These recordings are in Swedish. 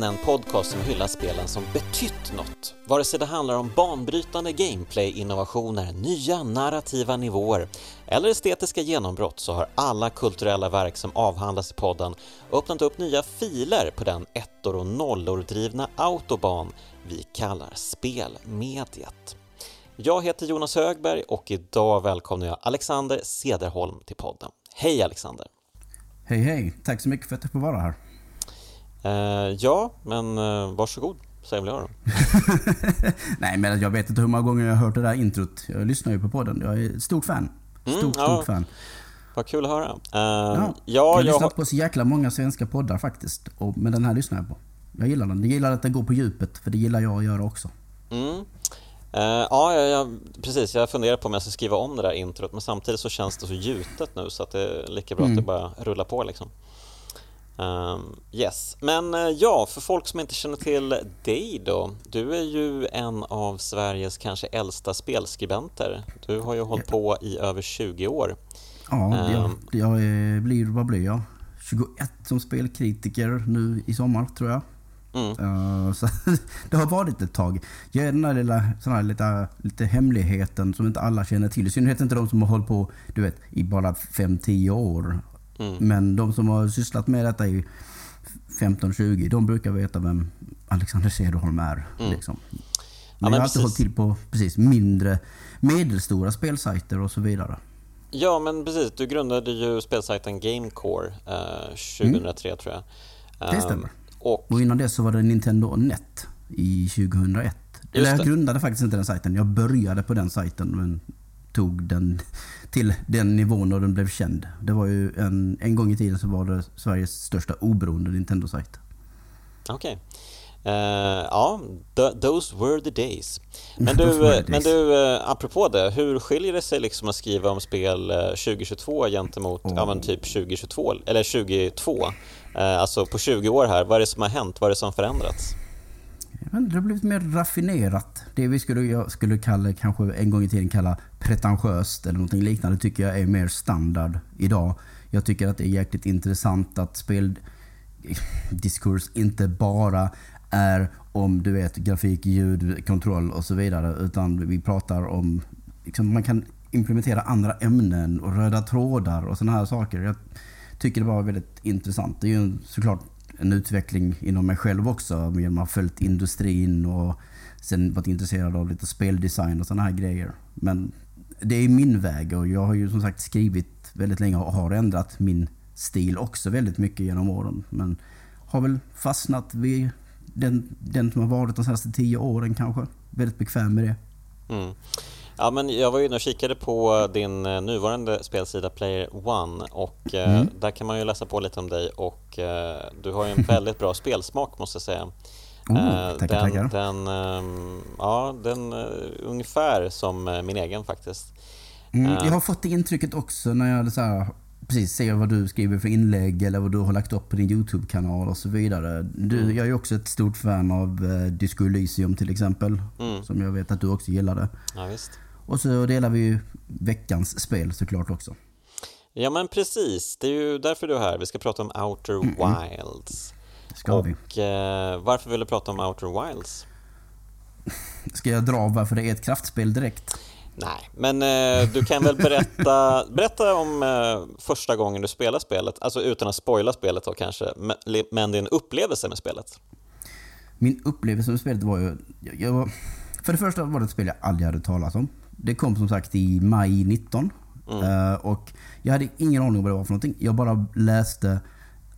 man en podcast som hyllar spelen som betytt något. Vare sig det handlar om banbrytande gameplay-innovationer, nya narrativa nivåer eller estetiska genombrott så har alla kulturella verk som avhandlas i podden öppnat upp nya filer på den ettor och nollor drivna autobahn vi kallar spelmediet. Jag heter Jonas Högberg och idag välkomnar jag Alexander Sederholm till podden. Hej Alexander! Hej hej! Tack så mycket för att jag får vara här. Uh, ja, men uh, varsågod, säger väl jag då. Nej, men jag vet inte hur många gånger jag har hört det där introt. Jag lyssnar ju på podden. Jag är ett stort fan. Stort, mm, ja. stort fan. Vad kul att höra. Uh, ja, jag har lyssnat på så jäkla många svenska poddar faktiskt. Och, men den här lyssnar jag på. Jag gillar den. Jag gillar att den går på djupet, för det gillar jag att göra också. Mm. Uh, ja, ja, ja, precis. Jag funderar på om jag ska skriva om det där introt, men samtidigt så känns det så gjutet nu så att det är lika bra mm. att det bara rullar på liksom. Um, yes, men uh, ja, för folk som inte känner till dig då. Du är ju en av Sveriges kanske äldsta spelskribenter. Du har ju hållit på i över 20 år. Ja, um, jag, jag blir, vad blir jag? 21 som spelkritiker nu i sommar tror jag. Mm. Uh, så det har varit ett tag. Jag är den där lilla, sån här lite, lite hemligheten som inte alla känner till. I synnerhet inte de som har hållit på du vet, i bara 5-10 år. Mm. Men de som har sysslat med detta i 15-20, de brukar veta vem Alexander Cederholm är. Mm. Liksom. Men, ja, men jag har alltid hållit till på precis, mindre, medelstora spelsajter och så vidare. Ja, men precis. Du grundade ju spelsajten Gamecore eh, 2003 mm. tror jag. Det ehm, stämmer. Och, och innan det så var det Nintendo Net i 2001. Eller jag grundade faktiskt inte den sajten. Jag började på den sajten men tog den till den nivån och den blev känd. Det var ju en, en gång i tiden så var det Sveriges största oberoende Nintendo-sajt. Okej. Okay. Uh, eh, ja, those were the days. Men du, men du uh, apropå det, hur skiljer det sig liksom att skriva om spel 2022 eh, gentemot oh. ja, men typ 2022, eller 2002? Uh, alltså på 20 år här, vad är det som har hänt? Vad är det som förändrats? Men det har blivit mer raffinerat. Det vi skulle, jag skulle kalla, kanske en gång i tiden kalla pretentiöst eller något liknande tycker jag är mer standard idag. Jag tycker att det är jäkligt intressant att speldiskurs inte bara är om du vet grafik, ljud, kontroll och så vidare. Utan vi pratar om, liksom, man kan implementera andra ämnen och röda trådar och sådana här saker. Jag tycker det var väldigt intressant. Det är ju såklart en utveckling inom mig själv också. Genom att ha följt industrin och sen varit intresserad av lite speldesign och sådana här grejer. Men det är min väg och jag har ju som sagt skrivit väldigt länge och har ändrat min stil också väldigt mycket genom åren. Men har väl fastnat vid den, den som har varit de senaste tio åren kanske. Väldigt bekväm med det. Mm. Ja, men jag var inne och kikade på din eh, nuvarande spelsida Player One och eh, mm. där kan man ju läsa på lite om dig och eh, du har ju en väldigt bra spelsmak måste jag säga. Oh, tackar, den, tackar. Den, ehm, ja, den ungefär som min egen faktiskt. Mm, jag har fått det intrycket också när jag så här, precis ser vad du skriver för inlägg eller vad du har lagt upp på din YouTube-kanal och så vidare. Du, mm. Jag är också ett stort fan av Disco Elysium till exempel. Mm. Som jag vet att du också gillade. Ja, visst. Och så delar vi ju veckans spel såklart också. Ja men precis, det är ju därför du är här. Vi ska prata om Outer mm -mm. Wilds. Ska och, vi. Eh, varför vill du prata om Outer Wilds? Ska jag dra varför det är ett kraftspel direkt? Nej, men eh, du kan väl berätta, berätta om eh, första gången du spelade spelet, alltså utan att spoila spelet då kanske, men, din upplevelse med spelet. Min upplevelse med spelet var ju, jag, jag, för det första var det ett spel jag aldrig hade talat om. Det kom som sagt i maj 19. Mm. Uh, och jag hade ingen aning om vad det var för någonting. Jag bara läste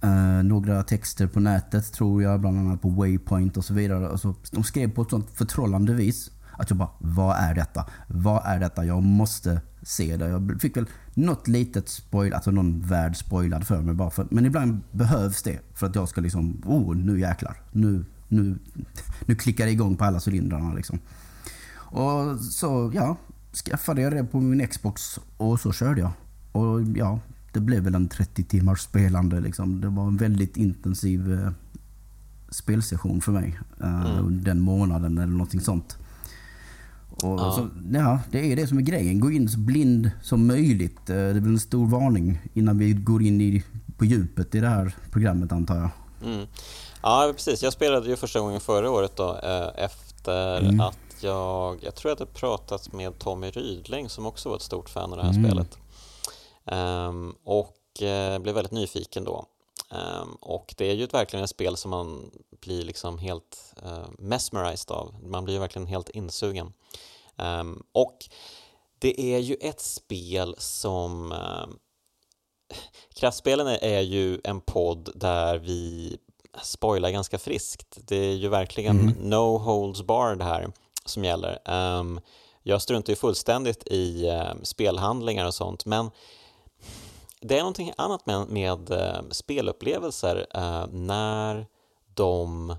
uh, några texter på nätet, tror jag, bland annat på Waypoint och så vidare. Alltså, de skrev på ett sånt förtrollande vis att jag bara, vad är detta? Vad är detta? Jag måste se det. Jag fick väl något litet spoil, alltså någon värld spoilad för mig bara. För, men ibland behövs det för att jag ska liksom, oh nu jäklar. Nu, nu, nu klickar det igång på alla cylindrarna liksom. Och så, ja, skaffade jag det på min Xbox och så körde jag. Och ja, det blev väl en 30 timmars spelande liksom. Det var en väldigt intensiv eh, spelsession för mig. Eh, mm. Den månaden eller någonting sånt. Och ja. Så, ja, det är det som är grejen. Gå in så blind som möjligt. Eh, det är väl en stor varning innan vi går in i, på djupet i det här programmet antar jag. Mm. Ja, precis. Jag spelade ju första gången förra året då, eh, efter mm. att jag, jag tror jag hade pratat med Tommy Rydling som också var ett stort fan av det här mm. spelet. Um, och uh, blev väldigt nyfiken då. Um, och det är ju verkligen ett spel som man blir liksom helt uh, mesmerized av. Man blir verkligen helt insugen. Um, och det är ju ett spel som uh, Kraftspelen är ju en podd där vi spoilar ganska friskt. Det är ju verkligen mm. no holds barred här som gäller. Jag struntar ju fullständigt i spelhandlingar och sånt, men det är någonting annat med, med uh, spelupplevelser uh, när de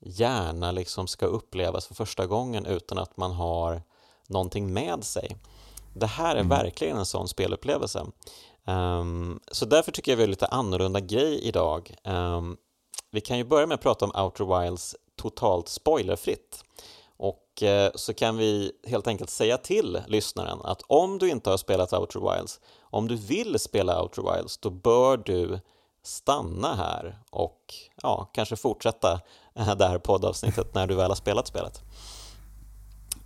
gärna liksom ska upplevas för första gången utan att man har någonting med sig. Det här är mm. verkligen en sån spelupplevelse. Um, så därför tycker jag vi har lite annorlunda grej idag. Um, vi kan ju börja med att prata om Outer Wilds totalt spoilerfritt. Och eh, så kan vi helt enkelt säga till lyssnaren att om du inte har spelat Outer Wilds, om du vill spela Outer Wilds, då bör du stanna här och ja, kanske fortsätta det här poddavsnittet när du väl har spelat spelet.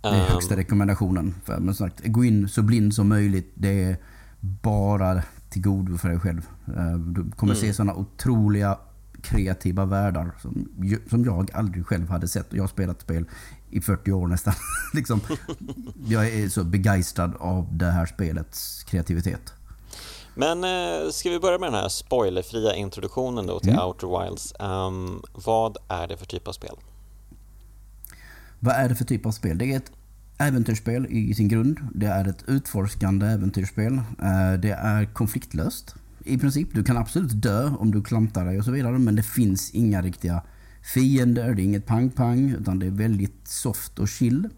Det är högsta ehm. rekommendationen. För, men sagt, gå in så blind som möjligt. Det är bara till godo för dig själv. Eh, du kommer mm. se sådana otroliga kreativa världar som, som jag aldrig själv hade sett. Jag har spelat spel i 40 år nästan. liksom, jag är så begeistrad av det här spelets kreativitet. Men eh, ska vi börja med den här spoilerfria introduktionen då till mm. Outer Wilds. Um, vad är det för typ av spel? Vad är det för typ av spel? Det är ett äventyrsspel i sin grund. Det är ett utforskande äventyrsspel. Eh, det är konfliktlöst i princip. Du kan absolut dö om du klantar dig och så vidare. Men det finns inga riktiga fiender. Det är inget pang-pang. Utan det är väldigt soft och chill.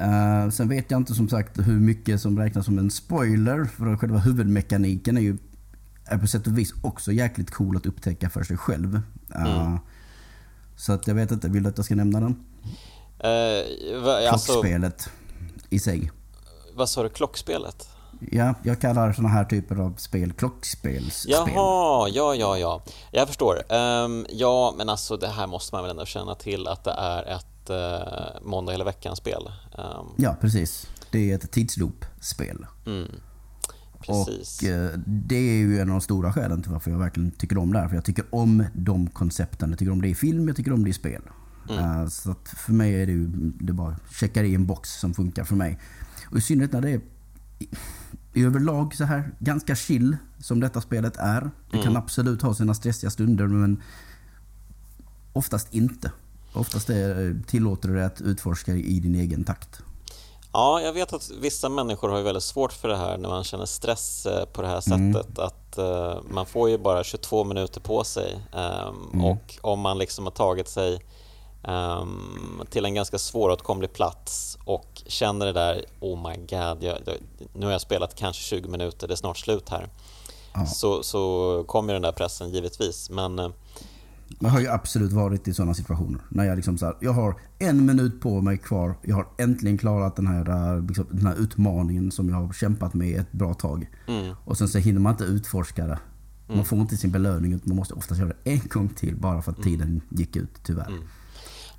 Uh, sen vet jag inte som sagt hur mycket som räknas som en spoiler. För själva huvudmekaniken är ju är på sätt och vis också jäkligt cool att upptäcka för sig själv. Uh, mm. Så att jag vet inte, vill du att jag ska nämna den? Uh, va, alltså, Klockspelet i sig. Vad sa du? Klockspelet? Ja, jag kallar såna här typer av spel klockspelsspel. Jaha, ja, ja, ja. Jag förstår. Um, ja, men alltså det här måste man väl ändå känna till att det är ett uh, måndag hela veckan-spel. Um. Ja, precis. Det är ett tidsloop-spel. Mm. Precis. Och uh, det är ju en av de stora skälen till varför jag verkligen tycker om det här. För jag tycker om de koncepten. Jag tycker om det i film, jag tycker om det i spel. Mm. Uh, så att för mig är det ju, det bara checkar i en box som funkar för mig. Och i synnerhet när det är överlag så här ganska chill som detta spelet är. Det kan mm. absolut ha sina stressiga stunder men oftast inte. Oftast är, tillåter det att utforska i din egen takt. Ja, jag vet att vissa människor har väldigt svårt för det här när man känner stress eh, på det här mm. sättet. Mm. Att uh, Man får ju bara 22 minuter på sig um, mm. och om man liksom har tagit sig um, till en ganska svåråtkomlig plats och känner det där oh my god, jag, nu har jag spelat kanske 20 minuter, det är snart slut här. Ja. Så, så kommer den där pressen givetvis. Men, uh, jag har ju absolut varit i sådana situationer. När jag liksom så här, jag har en minut på mig kvar. Jag har äntligen klarat den här, eh, liksom, den här utmaningen som jag har kämpat med ett bra tag. Mm. Och sen så hinner man inte utforska det. Man mm. får inte sin belöning utan man måste oftast göra det en gång till bara för att mm. tiden gick ut tyvärr. Mm.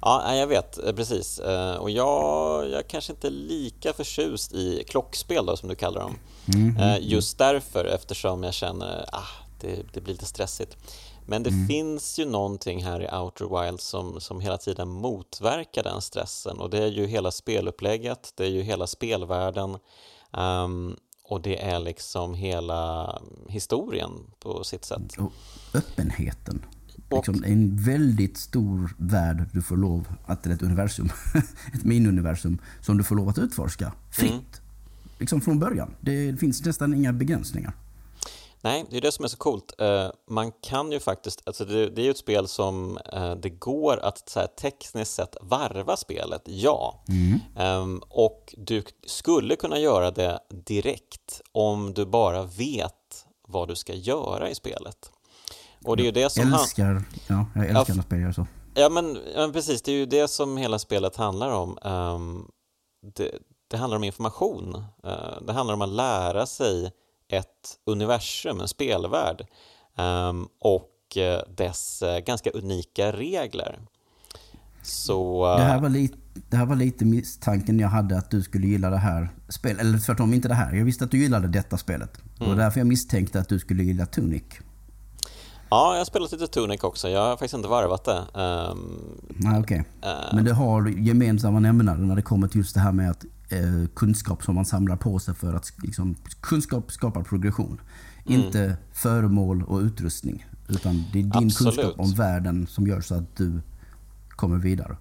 Ja, jag vet eh, precis. Eh, och jag, jag kanske inte är lika förtjust i klockspel då, som du kallar dem. Mm, mm, Just därför, eftersom jag känner att ah, det, det blir lite stressigt. Men det mm. finns ju någonting här i Outer Wild som, som hela tiden motverkar den stressen och det är ju hela spelupplägget, det är ju hela spelvärlden um, och det är liksom hela historien på sitt sätt. Och öppenheten liksom en väldigt stor värld du får lov att, eller ett universum, ett miniuniversum som du får lov att utforska fritt. Mm. Liksom från början. Det finns nästan inga begränsningar. Nej, det är det som är så coolt. Uh, man kan ju faktiskt, alltså det, det är ju ett spel som uh, det går att så här, tekniskt sett varva spelet, ja. Mm. Um, och du skulle kunna göra det direkt om du bara vet vad du ska göra i spelet. Och det är ju det som älskar, han... ja, jag älskar när spel gör så. Ja men, ja, precis, det är ju det som hela spelet handlar om. Um, det, det, handlar om information. Uh, det handlar om att lära sig ett universum, en spelvärld. Um, och och dess ganska unika regler. Så, det, här var lite, det här var lite misstanken jag hade att du skulle gilla det här spelet. Eller tvärtom, inte det här. Jag visste att du gillade detta spelet. Mm. Det var mm. därför jag misstänkte att du skulle gilla Tunic. Ja, jag har spelat lite Tunic också. Jag har faktiskt inte varvat det. Um, Nej, okay. Uh, Men det har gemensamma nämnare när det kommer till just det här med att uh, kunskap som man samlar på sig för att liksom, kunskap skapar progression. Mm. Inte föremål och utrustning. Utan det är din Absolut. kunskap om världen som gör så att du kommer vidare.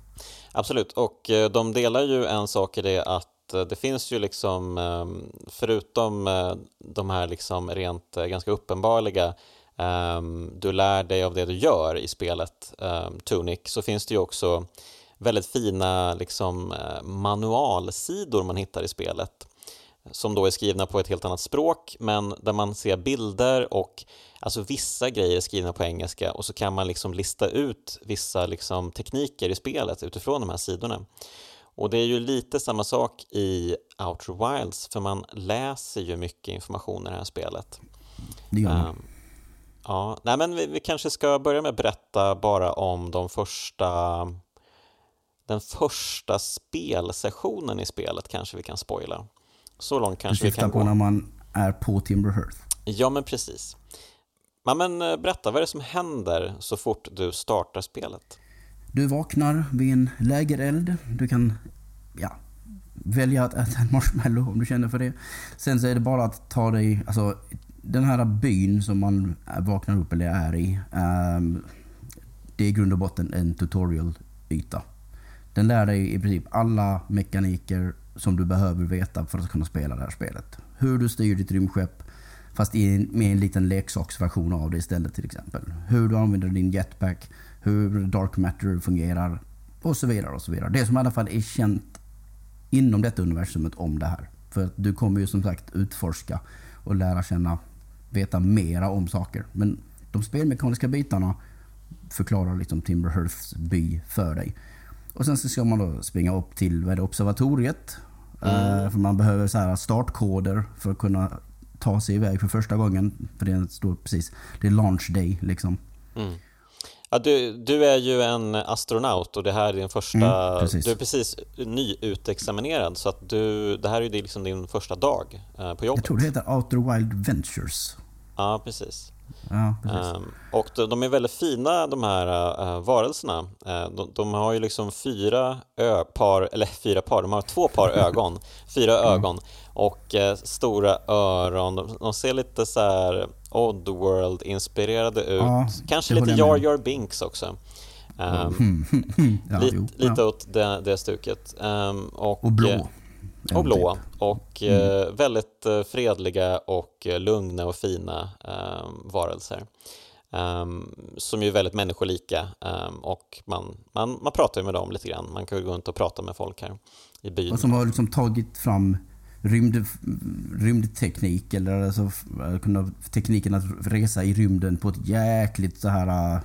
Absolut, och eh, de delar ju en sak i det att eh, det finns ju liksom, ehm, förutom eh, de här liksom rent ganska uppenbarliga ehm, du lär dig av det du gör i spelet ehm, Tunic så finns det ju också väldigt fina liksom, manualsidor man hittar i spelet som då är skrivna på ett helt annat språk men där man ser bilder och alltså vissa grejer är skrivna på engelska och så kan man liksom lista ut vissa liksom tekniker i spelet utifrån de här sidorna. Och det är ju lite samma sak i Outer Wilds för man läser ju mycket information i det här spelet. Det gör man. Um, ja, nej men vi, vi, kanske ska börja med att berätta bara om de första den första spelsessionen i spelet kanske vi kan spoila. Så långt kanske vi kan gå. på när man är på Timber Hearth? Ja, men precis. Ja, men eh, berätta, vad är det som händer så fort du startar spelet? Du vaknar vid en lägereld. Du kan ja, välja att äta en marshmallow om du känner för det. Sen så är det bara att ta dig, alltså den här byn som man vaknar upp eller är i. Um, det är i grund och botten en tutorial-yta. Den lär dig i princip alla mekaniker som du behöver veta för att kunna spela det här spelet. Hur du styr ditt rymdskepp, fast i, med en liten leksaksversion av det istället till exempel. Hur du använder din jetpack, hur dark matter fungerar och så vidare. och så vidare. Det som i alla fall är känt inom detta universumet om det här. För att du kommer ju som sagt utforska och lära känna, veta mera om saker. Men de spelmekaniska bitarna förklarar liksom Timber Hearths by för dig. Och sen så ska man då springa upp till vad det, observatoriet. Mm. Uh, för man behöver så här startkoder för att kunna ta sig iväg för första gången. För det står precis, det är launch day liksom. Mm. Ja, du, du är ju en astronaut och det här är din första, mm, du är precis nyutexaminerad så att du, det här är ju liksom din första dag uh, på jobbet. Jag tror det heter Outer Wild Ventures. Ja, precis. Ja, um, och de är väldigt fina de här uh, varelserna. Uh, de, de, har ju liksom fyra par, eller fyra par, de har två par ögon, fyra ögon och uh, stora öron. De, de, ser lite så här Oddworld-inspirerade ut. Ja, Kanske lite Jar Jar Binks också. Um, ja, lite, lite åt det, det stuket. Um, och, och blå. Och blå. Typ. Och mm. eh, väldigt eh, fredliga och eh, lugna och fina eh, varelser. Um, som är väldigt människolika um, och man, man, man pratar ju med dem lite grann. Man kan ju gå runt och prata med folk här i byn. Och som har liksom tagit fram rymd, rymdteknik eller alltså, tekniken att resa i rymden på ett jäkligt så här uh,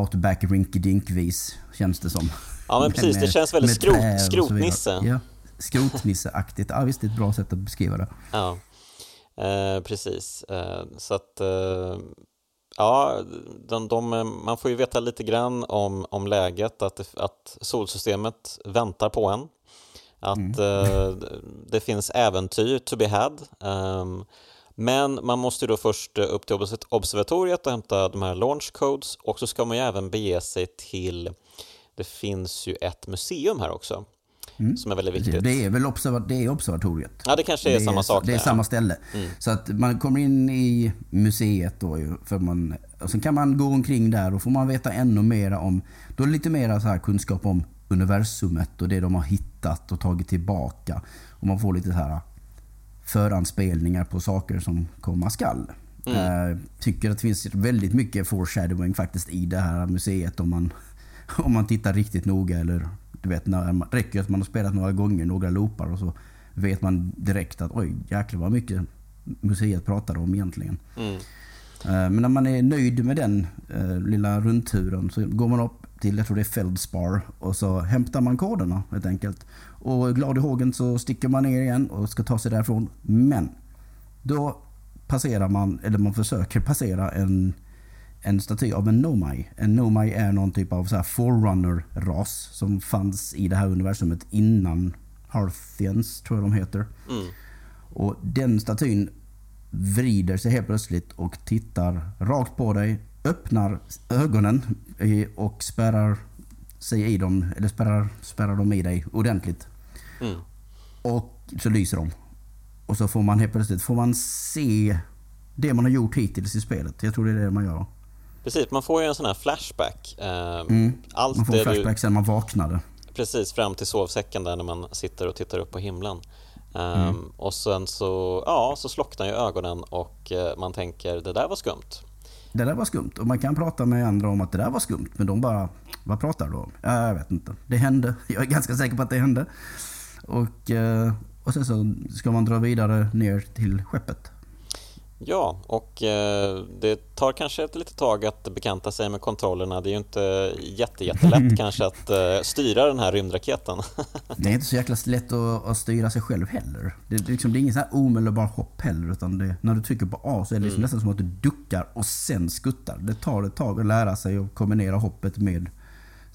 outback rinky dink vis känns det som. Ja men precis, med, det känns väldigt skrot, skrotnisse. Ja skrotnisseaktigt. Ja, visst, det är ett bra sätt att beskriva det. Ja, eh, precis. Eh, så att, eh, ja, de, de, man får ju veta lite grann om, om läget, att, att solsystemet väntar på en. Att mm. Eh, det finns äventyr to be had. Ehm, men man måste ju då först upp till observatoriet och hämta de här launch codes och så ska man ju även bege sig till, det finns ju ett museum här också Mm. Som är väldigt viktigt. Det är väl observa det är observatoriet. Ja, det kanske är det samma är, sak. Det är samma ställe. Mm. Så att man kommer in i museet då för man, och sen kan man gå omkring där och får man veta ännu mer om, då är det lite mer så här kunskap om universumet och det de har hittat och tagit tillbaka. Och man får lite så här föranspelningar på saker som komma skall. Mm. Uh, tycker att det finns väldigt mycket foreshadowing faktiskt i det här museet om man, om man tittar riktigt noga eller du vet, när man, räcker att man har spelat några gånger, några loopar och så vet man direkt att oj jäklar vad mycket museet pratade om egentligen. Mm. Eh, men när man är nöjd med den uh, lilla rundturen så går man upp till, jag tror det är Feldspar och så hämtar man koderna helt enkelt. Och glad i hågen så sticker man ner igen och ska ta sig därifrån. Men då passerar man, eller man försöker passera en en staty av en Nomai. En Nomai är någon typ av så här forerunner-ras som fanns i det här universumet innan Harthians, tror jag de heter. Mm. Och den statyn vrider sig helt plötsligt och tittar rakt på dig, öppnar ögonen och spärrar sig i dem, eller spärrar, spärrar dem i dig ordentligt. Mm. Och så lyser de. Och så får man helt plötsligt får man se det man har gjort hittills i spelet. Jag tror det är det man gör. Precis, man får ju en sån här flashback. Eh, Mm. Allt Man får det flashback du, sen man vaknade. precis fram till sovsäcken där när man sitter och tittar upp på himlen. Ehm, Mm. Och sen så, ja, så slocknar ju ögonen och eh, man tänker det där var skumt. Det där var skumt. Och man kan prata med andra om att det där var skumt. Men de bara, vad pratar du om? Ja, jag vet inte. Det hände. Jag är ganska säker på att det hände. Och, eh, och sen så ska man dra vidare ner till skeppet. Ja, och eh, det tar kanske ett litet tag att bekanta sig med kontrollerna. Det är ju inte jätte, jättelätt kanske att eh, styra den här rymdraketen. Det är inte så jäkla lätt att, att styra sig själv heller. Det, det, är liksom, det är ingen så här omedelbar hopp heller. Utan det, när du trycker på A så är det liksom nästan som att du duckar och sen skuttar. Det tar ett tag att lära sig att kombinera hoppet med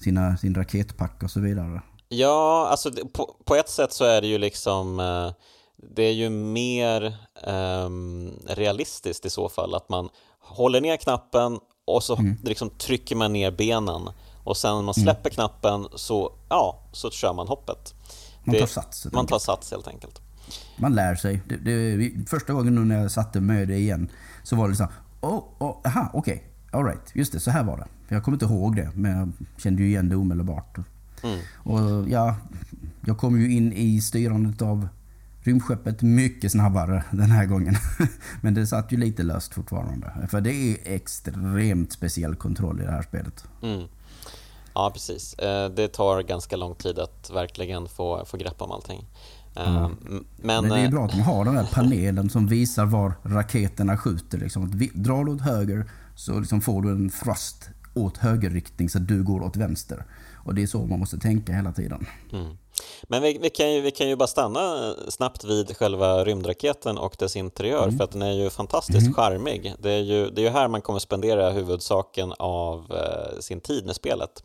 sina, sin raketpack och så vidare. Ja, alltså på, på ett sätt så är det ju liksom eh, det är ju mer ehm, realistiskt i så fall att man håller ner knappen och så liksom trycker man ner benen och sen när man släpper knappen så, ja, så kör man hoppet. Man Det- tar sats. Man tar sats helt enkelt. Man lär sig. Det, det, första gången nu när jag satte med det igen så var det så här, oh, oh, aha, okej, alright, just det, så här var det. Jag kommer inte ihåg det, men jag kände ju igen det omedelbart. Mm. Och ja, jag kom ju in i styrandet av rymdskeppet mycket snabbare den här gången. Men det satt ju lite löst fortfarande. För det är extremt speciell kontroll i det här spelet. Mm. Ja, precis. Eh, Det tar ganska lång tid att verkligen få, få grepp om allting. Eh, m- Men, Men det är eh, bra att de har den här panelen som visar var raketerna skjuter. Liksom. Drar du åt höger så liksom får du en thrust åt högerriktning så att du går åt vänster. Och det är så man måste tänka hela tiden. Mm. Men vi, vi, kan ju, vi kan ju bara stanna snabbt vid själva rymdraketen och dess interiör för att den är ju fantastiskt charmig. Det är ju, det är ju här man kommer spendera huvudsaken av eh, sin tid med spelet.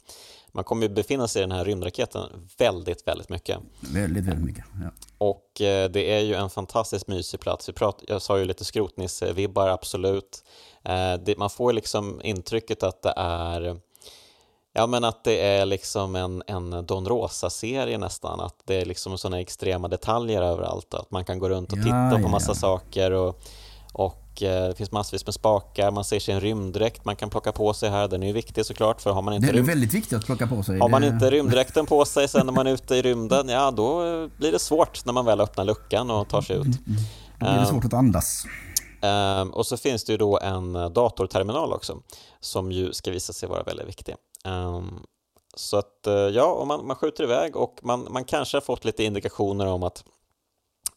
Man kommer ju befinna sig i den här rymdraketen väldigt, väldigt mycket. Väldigt, väldigt mycket. Ja. Och eh, det är ju en fantastiskt mysig plats. Vi prat, jag sa ju lite skrotnisse-vibbar, absolut. Eh, det, man får liksom intrycket att det är Ja men att det är liksom en, en Don Rosa-serie nästan, att det är liksom sådana extrema detaljer överallt, att man kan gå runt och Ja, titta på massa ja. saker och, och eh, det finns massvis med spakar, man ser sig en rymddräkt man kan plocka på sig här, den är ju viktig såklart för har man Det inte är rym- väldigt viktigt att plocka på sig. har man inte rymddräkten på sig sen när man är ute i rymden, ja då blir det svårt när man väl öppnar luckan och tar sig ut. Då blir det svårt att andas. Ehm, och så finns det ju då en datorterminal också som ju ska visa sig vara väldigt viktig. Ehm, så att eh, ja, man, man skjuter iväg och man, man kanske har fått lite indikationer om att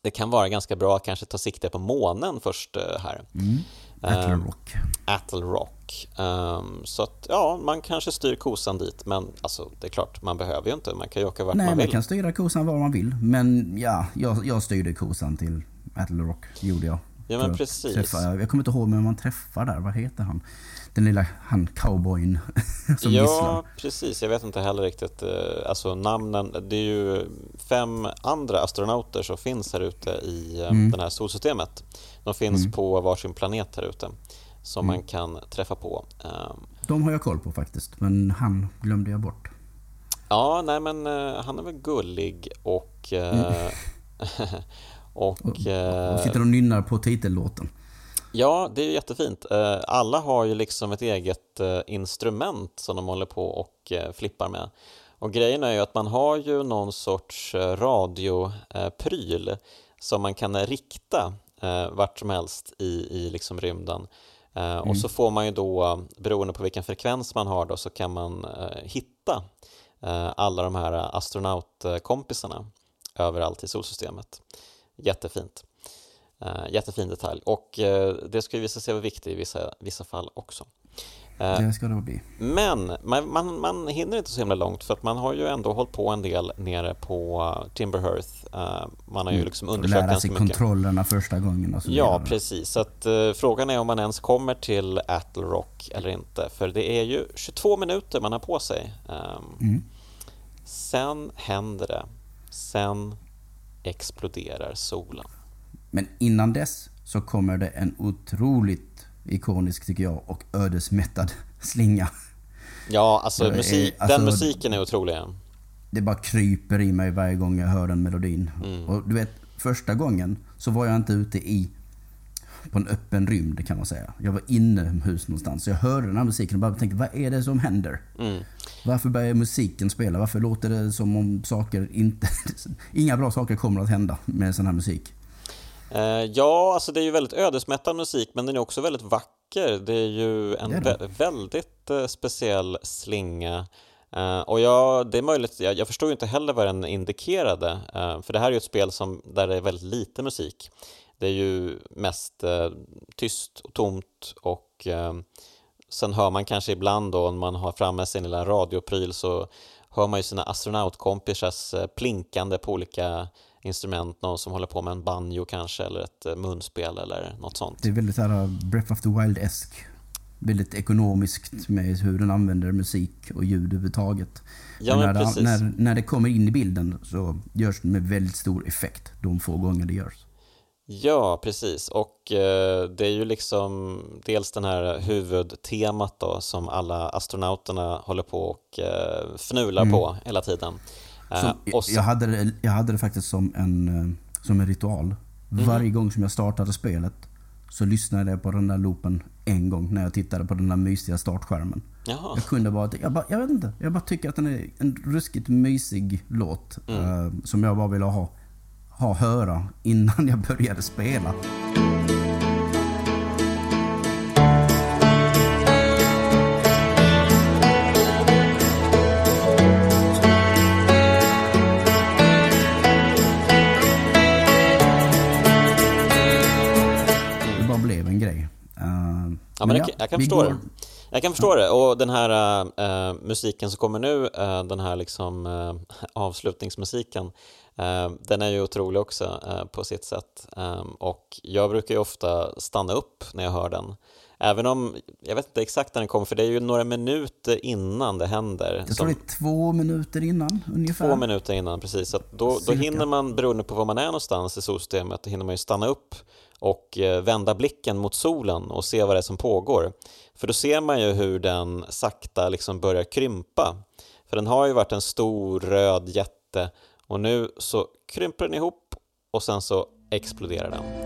det kan vara ganska bra att kanske ta sikte på månen först eh, här. Mm. Attle Ehm, Rock. Attle Rock. Ehm, så att ja, man kanske styr kosan dit men alltså det är klart, man behöver ju inte, man kan ju åka vart Nej, man man vill. kan styra kosan var man vill. Men ja, jag, jag styrde kosan till Attle Rock, gjorde jag. Ja, men precis. Träffa, jag kommer inte ihåg vem man träffar där. Vad heter han? Den lilla han cowboyn som ja, gisslan. precis. Jag vet inte heller riktigt. eh, Alltså namnen. Det är ju fem andra astronauter som finns här ute i eh, Mm. det här solsystemet. De finns på varsin planet här ute som Mm. man kan träffa på. Ehm, De har jag koll på faktiskt. Men han glömde jag bort. Ja, nej men eh, han är väl gullig och... eh, och eh, Och sitter och nynnar på titellåten. Ja, det är jättefint. Eh, Alla har ju liksom ett eget eh, instrument som de håller på och eh, flippar med. Och grejen är ju att man har ju någon sorts radiopryl som man kan rikta vart som helst i, i liksom rymden. Eh, Och så får man ju då, beroende på vilken frekvens man har då, så kan man hitta alla de här astronautkompisarna överallt i solsystemet. Jättefint. Uh, jättefin detalj och eh, det ska ju visa sig vara viktigt i vissa, vissa fall också. Eh, det ska det bli. Men man, man, man, hinner inte så himla långt för att man har ju ändå hållit på en del nere på Timberhearth. Man har ju mm. liksom undersökt Lära sig kontrollerna första gången och så Ja, vidare. precis. Så att, uh, frågan är om man ens kommer till Attle Rock eller inte. För det är ju 22 minuter man har på sig. Um, mm. Sen händer det. Sen exploderar solen. Men innan dess så kommer det en otroligt ikonisk, tycker jag, och ödesmättad slinga. Ja, alltså, musik, är, alltså den musiken är otrolig. Det bara kryper i mig varje gång jag hör den melodin. Mm. Och du vet, första gången så var jag inte ute i på en öppen rymd kan man säga. Jag var inomhus någonstans. Så jag hörde den här musiken och bara tänkte, vad är det som händer? Mm. Varför börjar musiken spela? Varför låter det som om saker inte... inga bra saker kommer att hända med sån här musik? Uh, ja, alltså det är ju väldigt ödesmättad musik men den är också väldigt vacker. Det är ju en det. väldigt uh, speciell slinga. Uh, och ja, det är möjligt, jag, jag förstår ju inte heller vad den indikerade, för det här är ju ett spel som, där det är väldigt lite musik. Det är ju mest tyst och tomt och sen hör man kanske ibland då om man har framme sin lilla radiopryl så hör man ju sina astronautkompisars plinkande på olika instrument, någon som håller på med en banjo kanske eller ett eh, munspel eller något sånt. Det är väldigt här uh, Breath of the Wild-esk. Väldigt ekonomiskt med hur den använder musik och ljud överhuvudtaget. Ja, men när, det, när, när det kommer in i bilden så görs det med väldigt stor effekt de få gånger det görs. Ja, precis. Och eh, det är ju liksom dels den här huvudtemat då som alla astronauterna håller på och eh, fnular mm. på hela tiden. Så, jag, hade det, jag hade det faktiskt som en, eh, som en ritual. Mm. Varje gång som jag startade spelet så lyssnade jag på den där loopen en gång när jag tittade på den där mysiga startskärmen. Jaha. Jag kunde bara, jag, bara, jag vet inte, jag bara tycker att den är en ruskigt mysig låt mm. uh, som jag bara ville ha, ha höra innan jag började spela. Ja, men, men ja, jag, kan förstå går... det. Jag kan förstå ja. det. Och den här äh, musiken som kommer nu, äh, den här liksom äh, avslutningsmusiken, den är ju otrolig också på sitt sätt. Och jag brukar ju ofta stanna upp när jag hör den. Även om, jag vet inte exakt när den kommer, för det är ju några minuter innan det händer. Jag tror det är två minuter innan ungefär. Två minuter innan, precis. Så då, då hinner man, beroende på var man är någonstans i solsystemet, då hinner man ju stanna upp och eh, vända blicken mot solen och se vad det är som pågår. För då ser man ju hur den sakta liksom börjar krympa. För den har ju varit en stor röd jätte och nu så krymper den ihop och sen så exploderar den.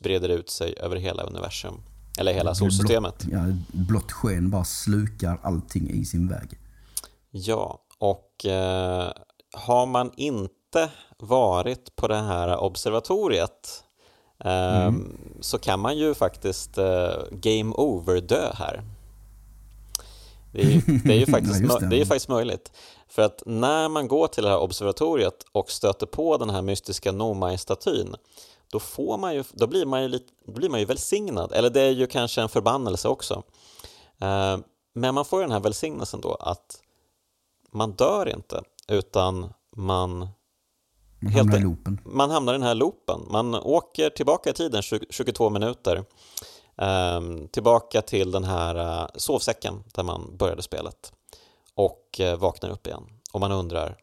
Breder ut sig över hela universum. Eller hela solsystemet. Blått, ja, blått sken bara slukar allting i sin väg. Ja, och eh, har man inte varit på det här observatoriet eh, mm. så kan man ju faktiskt eh, game over-dö här. Det är, ju, det är ju faktiskt, ja, det. det är faktiskt möjligt. För att när man går till det här observatoriet och stöter på den här mystiska Nomai-statyn då, får man ju, då, blir man ju lite, blir man ju välsignad. Eller det är ju kanske en förbannelse också. Eh, men man får ju den här välsignelsen då att man dör inte, utan man man hamnar i loopen. Man hamnar i den här loopen. Man åker tillbaka i tiden 22 minuter ehm, tillbaka till den här eh, sovsäcken där man började spelet och eh, vaknar upp igen. Och man undrar,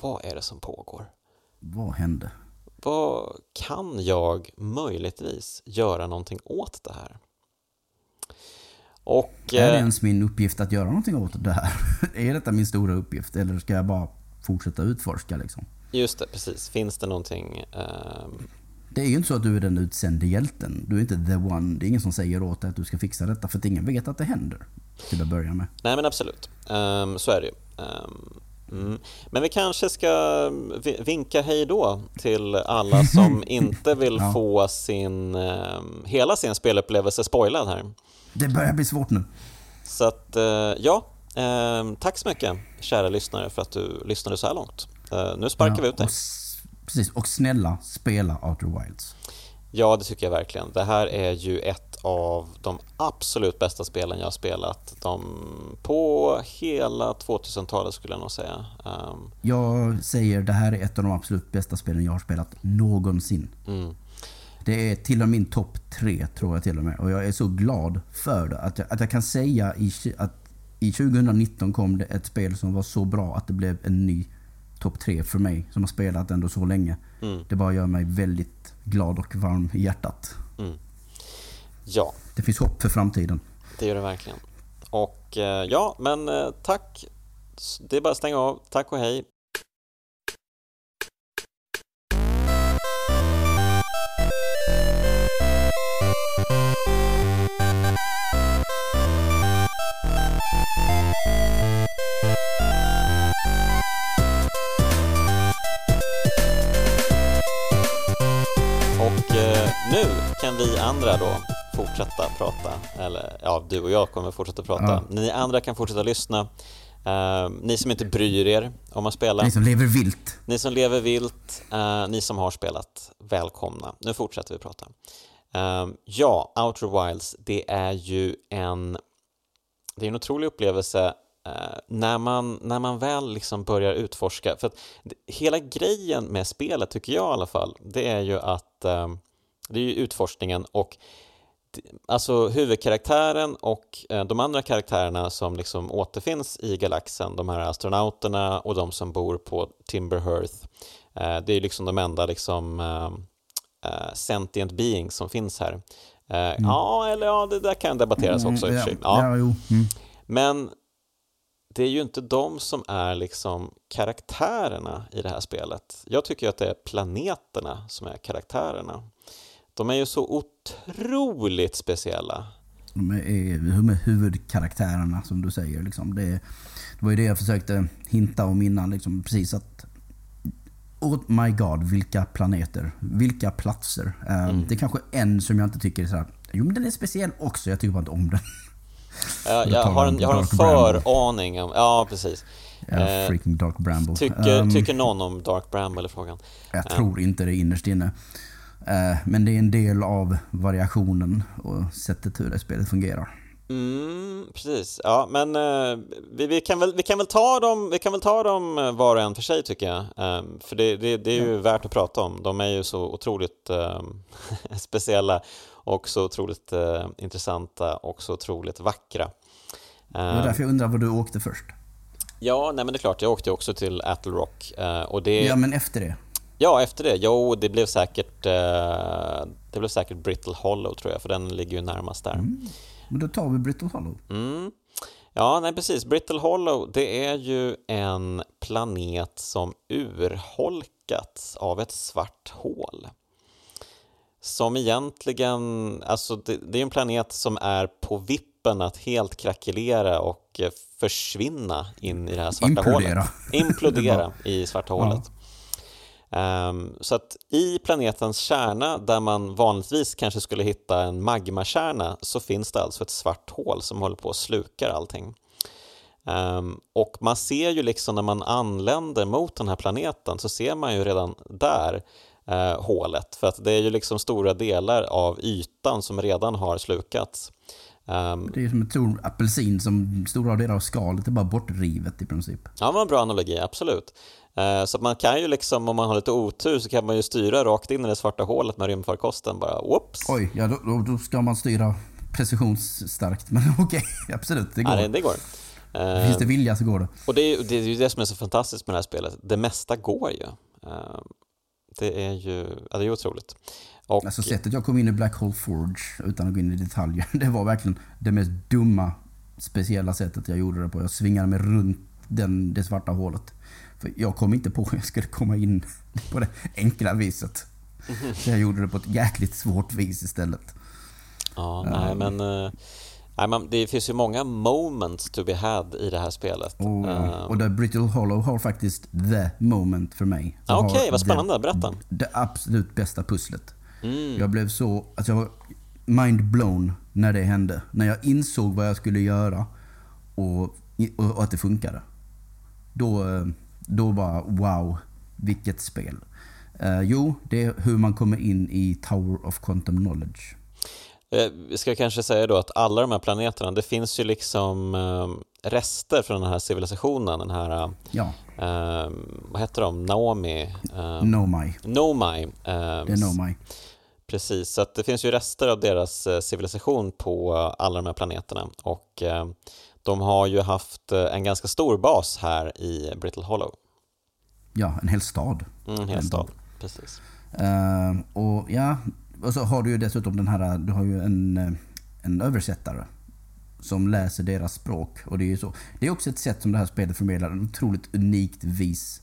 vad är det som pågår? Vad hände? Vad kan jag möjligtvis göra någonting åt det här? Och, är det eh, ens min uppgift att göra någonting åt det här? är detta min stora uppgift eller ska jag bara fortsätta utforska liksom? Just det, precis. Finns det någonting? Uh... Det är ju inte så att du är den utsände hjälten. Du är inte the one. Det är ingen som säger åt dig att du ska fixa detta för att ingen vet att det händer till att börja med. Nej men absolut. Um, så är det ju. Um, Mm. Men vi kanske ska vinka hej då till alla som inte vill ja. få sin, eh, hela sin spelupplevelse spoilad här. Det börjar bli svårt nu. Så att, eh, ja, eh, tack så mycket kära lyssnare för att du lyssnade så här långt. Nu sparkar ja, vi ut dig. Precis, och snälla spela Outer Wilds. Ja, det tycker jag verkligen. Det här är ju ett av de absolut bästa spelen jag har spelat de, på hela 2000-talet skulle jag nog säga. Um, jag säger det här är ett av de absolut bästa spelen jag har spelat någonsin. Mm. Det är till och med min topp tre tror jag till och med. Och jag är så glad för det. Att jag, att jag kan säga i, att i 2019 kom det ett spel som var så bra att det blev en ny topp tre för mig som har spelat ändå så länge. Mm. Det bara gör mig väldigt glad och varm i hjärtat. Mm. Ja. Det finns hopp för framtiden. Det gör det verkligen. Och eh, ja, men eh, tack. Det är bara att stänga av. Tack och hej. Och eh, nu kan vi andra då fortsätta prata, eller ja, du och jag kommer fortsätta prata. Ja. Ni andra kan fortsätta lyssna. Uh, ni som inte bryr er om att spela. Ni som lever vilt. Ni som lever vilt, uh, ni som har spelat, välkomna. Nu fortsätter vi prata. Uh, ja, Outer Wilds, det är ju en, det är en otrolig upplevelse när, man, när man väl liksom börjar utforska. För att hela grejen med spelet, tycker jag i alla fall, det är ju att det är ju utforskningen och alltså huvudkaraktären och eh, de andra karaktärerna som liksom återfinns i galaxen, de här astronauterna och de som bor på Timber Hearth, eh, det är liksom de enda liksom uh, sentient beings som finns här. Mm. Ja, eller ja, det där kan debatteras också mm, ja, ja. Mm. Men det är ju inte de som är liksom karaktärerna i det här spelet. Jag tycker att det är planeterna som är karaktärerna. De är ju så otroligt speciella. De är, de är huvudkaraktärerna som du säger. Liksom. Det, det var ju det jag försökte hinta om innan. Liksom, precis att Oh my god, vilka planeter. Vilka platser. Um, mm. Det är kanske en som jag inte tycker är så här, Jo men den är speciell också, jag tycker bara inte om den. Ja, jag, har en, jag har en föraning om... Ja, precis. Ja, eh, freaking Dark Bramble. Tycker, um, tycker någon om Dark Bramble är frågan? Jag um. tror inte det innerst inne. Eh, men det är en del av variationen och sättet hur det spelet fungerar. Mm, precis. Ja, men uh, vi, vi, kan väl, vi, kan väl ta dem, vi kan väl ta dem eh, var och en för sig tycker jag. Um, för det, det, det, är ju ja. värt att prata om. De är ju så otroligt um, speciella och så otroligt intressanta och så otroligt vackra. Det var därför jag undrar var du åkte först. Ja, nej men det är klart. Jag åkte också till Attle Rock. Och det... Ja, men efter det? Ja, efter det. Jo, det blev säkert, eh, det blev säkert Brittle Hollow tror jag, för den ligger ju närmast där. Mm. Men då tar vi Brittle Hollow. Mm. Ja, nej precis. Brittle Hollow, det är ju en planet som urholkats av ett svart hål. Som egentligen, alltså det, det är en planet som är på vippen att helt krackelera och försvinna in i det här svarta Implodera. hålet. Implodera i svarta hålet. Ja. Um, så att i planetens kärna, där man vanligtvis kanske skulle hitta en magmakärna, så finns det alltså ett svart hål som håller på att sluka allting. Um, och man ser ju liksom när man anländer mot den här planeten så ser man ju redan där uh, hålet, för att det är ju liksom stora delar av ytan som redan har slukats. Um, det är som en stor apelsin som stora delar av skalet är bara bortrivet i princip. Ja, det var en bra analogi, absolut. Eh, så man kan ju liksom, om man har lite otur så kan man ju styra rakt in i det svarta hålet med rymdfarkosten bara, whoops! Oj, ja då, då ska man styra precisionsstarkt, men okej, okay, absolut, det går. Ja, det, går. Finns det vilja så går det. Och det är, det är ju det som är så fantastiskt med det här spelet, det mesta går ju. Eh, det är ju, ja, det är otroligt. Och... Alltså sättet jag kom in i Black Hole Forge, utan att gå in i detaljer, det var verkligen det mest dumma, speciella sättet jag gjorde det på. Jag svingade mig runt den, det svarta hålet. För jag kom inte på hur jag skulle komma in på det enkla viset. Så jag gjorde det på ett jäkligt svårt vis istället. Ja, nej men... Uh, Nej, men det finns ju många moments to be had i det här spelet. Och, Ehm, och där Brittle Hollow har faktiskt the moment för mig. Ah, Okej, vad det- spännande. Berätta. Det absolut bästa pusslet. Mm. Jag blev så, alltså jag var mind blown när det hände. När jag insåg vad jag skulle göra och, och, och att det funkade. Då, eh, då bara wow, vilket spel. Eh, jo, det är hur man kommer in i Tower of Quantum Knowledge. Eh, Vi ska kanske säga då att alla de här planeterna, det finns ju liksom eh, rester från den här civilisationen, den här, Ja, eh, vad heter de, Naomi? Eh, Nomai. Nomai. Eh, Det är Nomai. Precis, så det finns ju rester av deras eh, civilisation på eh, alla de här planeterna och eh, de har ju haft en ganska stor bas här i Brittle Hollow. Ja, en hel stad. Mm, en hel En stad. Precis. Eh, och ja, och så har du ju dessutom den här, du har ju en, en översättare som läser deras språk. Och det är ju så. Det är också ett sätt som det här spelet förmedlar, ett otroligt unikt vis.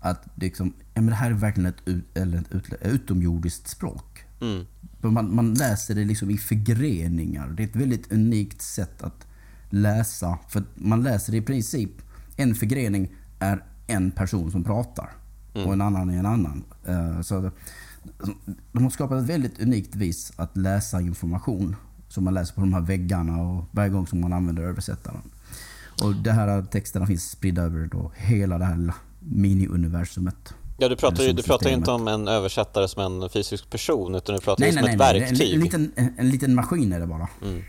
Att det liksom, ja men det här är verkligen ett, ut, eller ett ut, utomjordiskt språk. Mm. Man, man läser det liksom i förgreningar. Det är ett väldigt unikt sätt att läsa. För man läser det i princip, en förgrening är en person som pratar. Och en annan är en annan. Eh, Så det- de har skapat ett väldigt unikt vis att läsa information. Som man läser på de här väggarna och varje gång som man använder översättaren. Och de här texterna finns spridda över då hela det här mini-universumet. Ja, du pratar ju du pratar inte om en översättare som en fysisk person utan du pratar Nej, nej, som nej. ett nej. En, verktyg. en, liten, en, en liten maskin är det bara. Mm.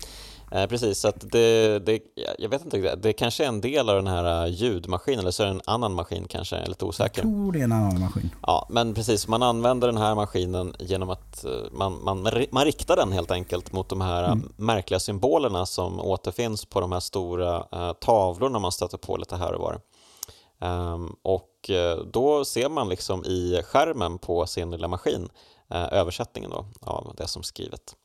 Eh, precis, så att det, det, jag vet inte, det kanske är en del av den här eh, ljudmaskinen eller så är det en annan maskin kanske, jag är lite Jag osäker. tror det är en annan maskin. Ja, men precis, man använder den här maskinen genom att eh, man, man, man riktar den helt enkelt mot de här mm. märkliga symbolerna som återfinns på de här stora eh, tavlorna man stöter på lite här och var. Um, och eh, då ser man liksom i skärmen på sin lilla maskin eh, översättningen då, av det som skrivet.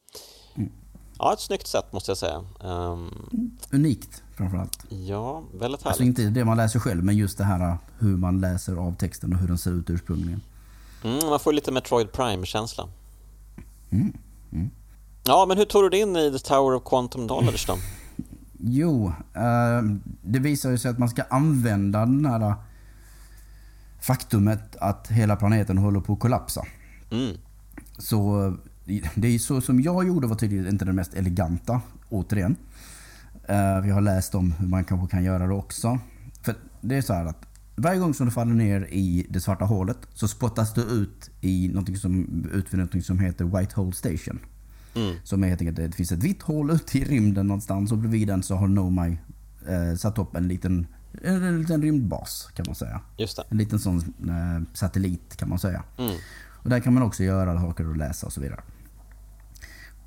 Mm. Ja, ett snyggt sätt måste jag säga. Um, Unikt framförallt. ja, väldigt härligt. Alltså inte det man läser själv, men just det här hur man läser av texten och hur den ser ut ursprungligen. Mm, man får lite Metroid Prime-känsla. Mm. Mm. Ja, men hur tog du dig in i The Tower of Quantum Knowledge då? Jo, eh, det visar ju sig att man ska använda den här faktumet att hela planeten håller på att kollapsa. Mm. Så eh, det är så som jag gjorde var tydligen inte det mest eleganta, återigen. Eh, Vi har läst om hur man kanske kan göra det också. För det är så här att varje gång som du faller ner i det svarta hålet så spottas du ut i någonting som, ut någonting som heter White Hole Station. Mm. Som är helt enkelt, det finns ett vitt hål ute i rymden någonstans och bredvid den så har Nomai eh, satt upp en liten, en liten rymdbas kan man säga. Just det. En liten sån eh, satellit kan man säga. Mm. Och där kan man också göra saker och läsa och så vidare.